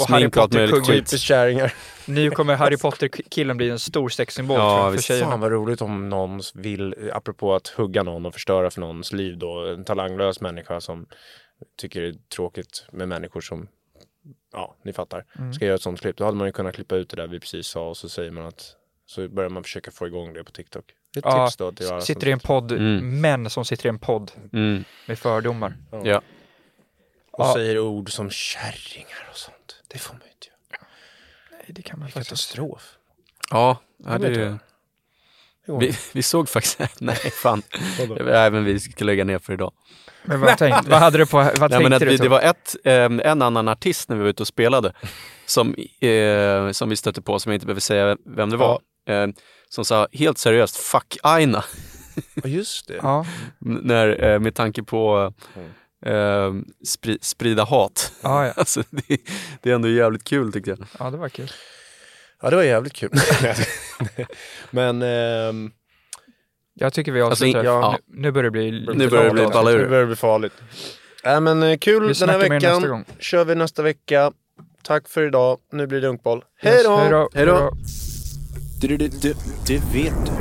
Och Harry smink och allt möjligt Potter-kungen. skit. Typiskt kärringar. Nu kommer Harry Potter-killen bli en stor sexsymbol Ja, för tjejerna. Fan vad roligt om någon vill, apropå att hugga någon och förstöra för någons liv då, en talanglös människa som tycker det är tråkigt med människor som, ja ni fattar, ska göra ett sånt klipp. Då hade man ju kunnat klippa ut det där vi precis sa och så säger man att, så börjar man försöka få igång det på TikTok. Det Ja, tips då till alla sitter i en podd, Mm. män som sitter i en podd Mm. med fördomar. Ja. och Ja. säger ord som kärringar och sånt. Det får man ju inte göra. Nej, det kan man Vilken faktiskt. katastrof. Ja, ja det, det. Det går vi, vi såg faktiskt, nej fan, nej, men vi ska lägga ner för idag. Men vad, tänkte, vad hade du på, vad Nej, tänkte men att du? vi, det var ett, ehm, en annan artist när vi var ute och spelade som, eh, som vi stötte på, som jag inte behöver säga vem det var, eh, som sa helt seriöst 'fuck Aina' Ja just det. Ja, när, eh, med tanke på eh, spri, sprida hat. ja, ja. Alltså, det, det är ändå jävligt kul tyckte jag. ja, det var kul. Ja det var jävligt kul. Men ehm, Jag tycker vi Alltså, avslutar. ja. nu, nu börjar det bli Nu börjar det bli balla ur. Nu börjar det bli farligt. Äh, men eh, kul Vi den här veckan. gång. Kör vi nästa vecka. Tack för idag. Nu blir det dunkboll. Hej då! Hej då! Hej då. Du, du, du, det vet du.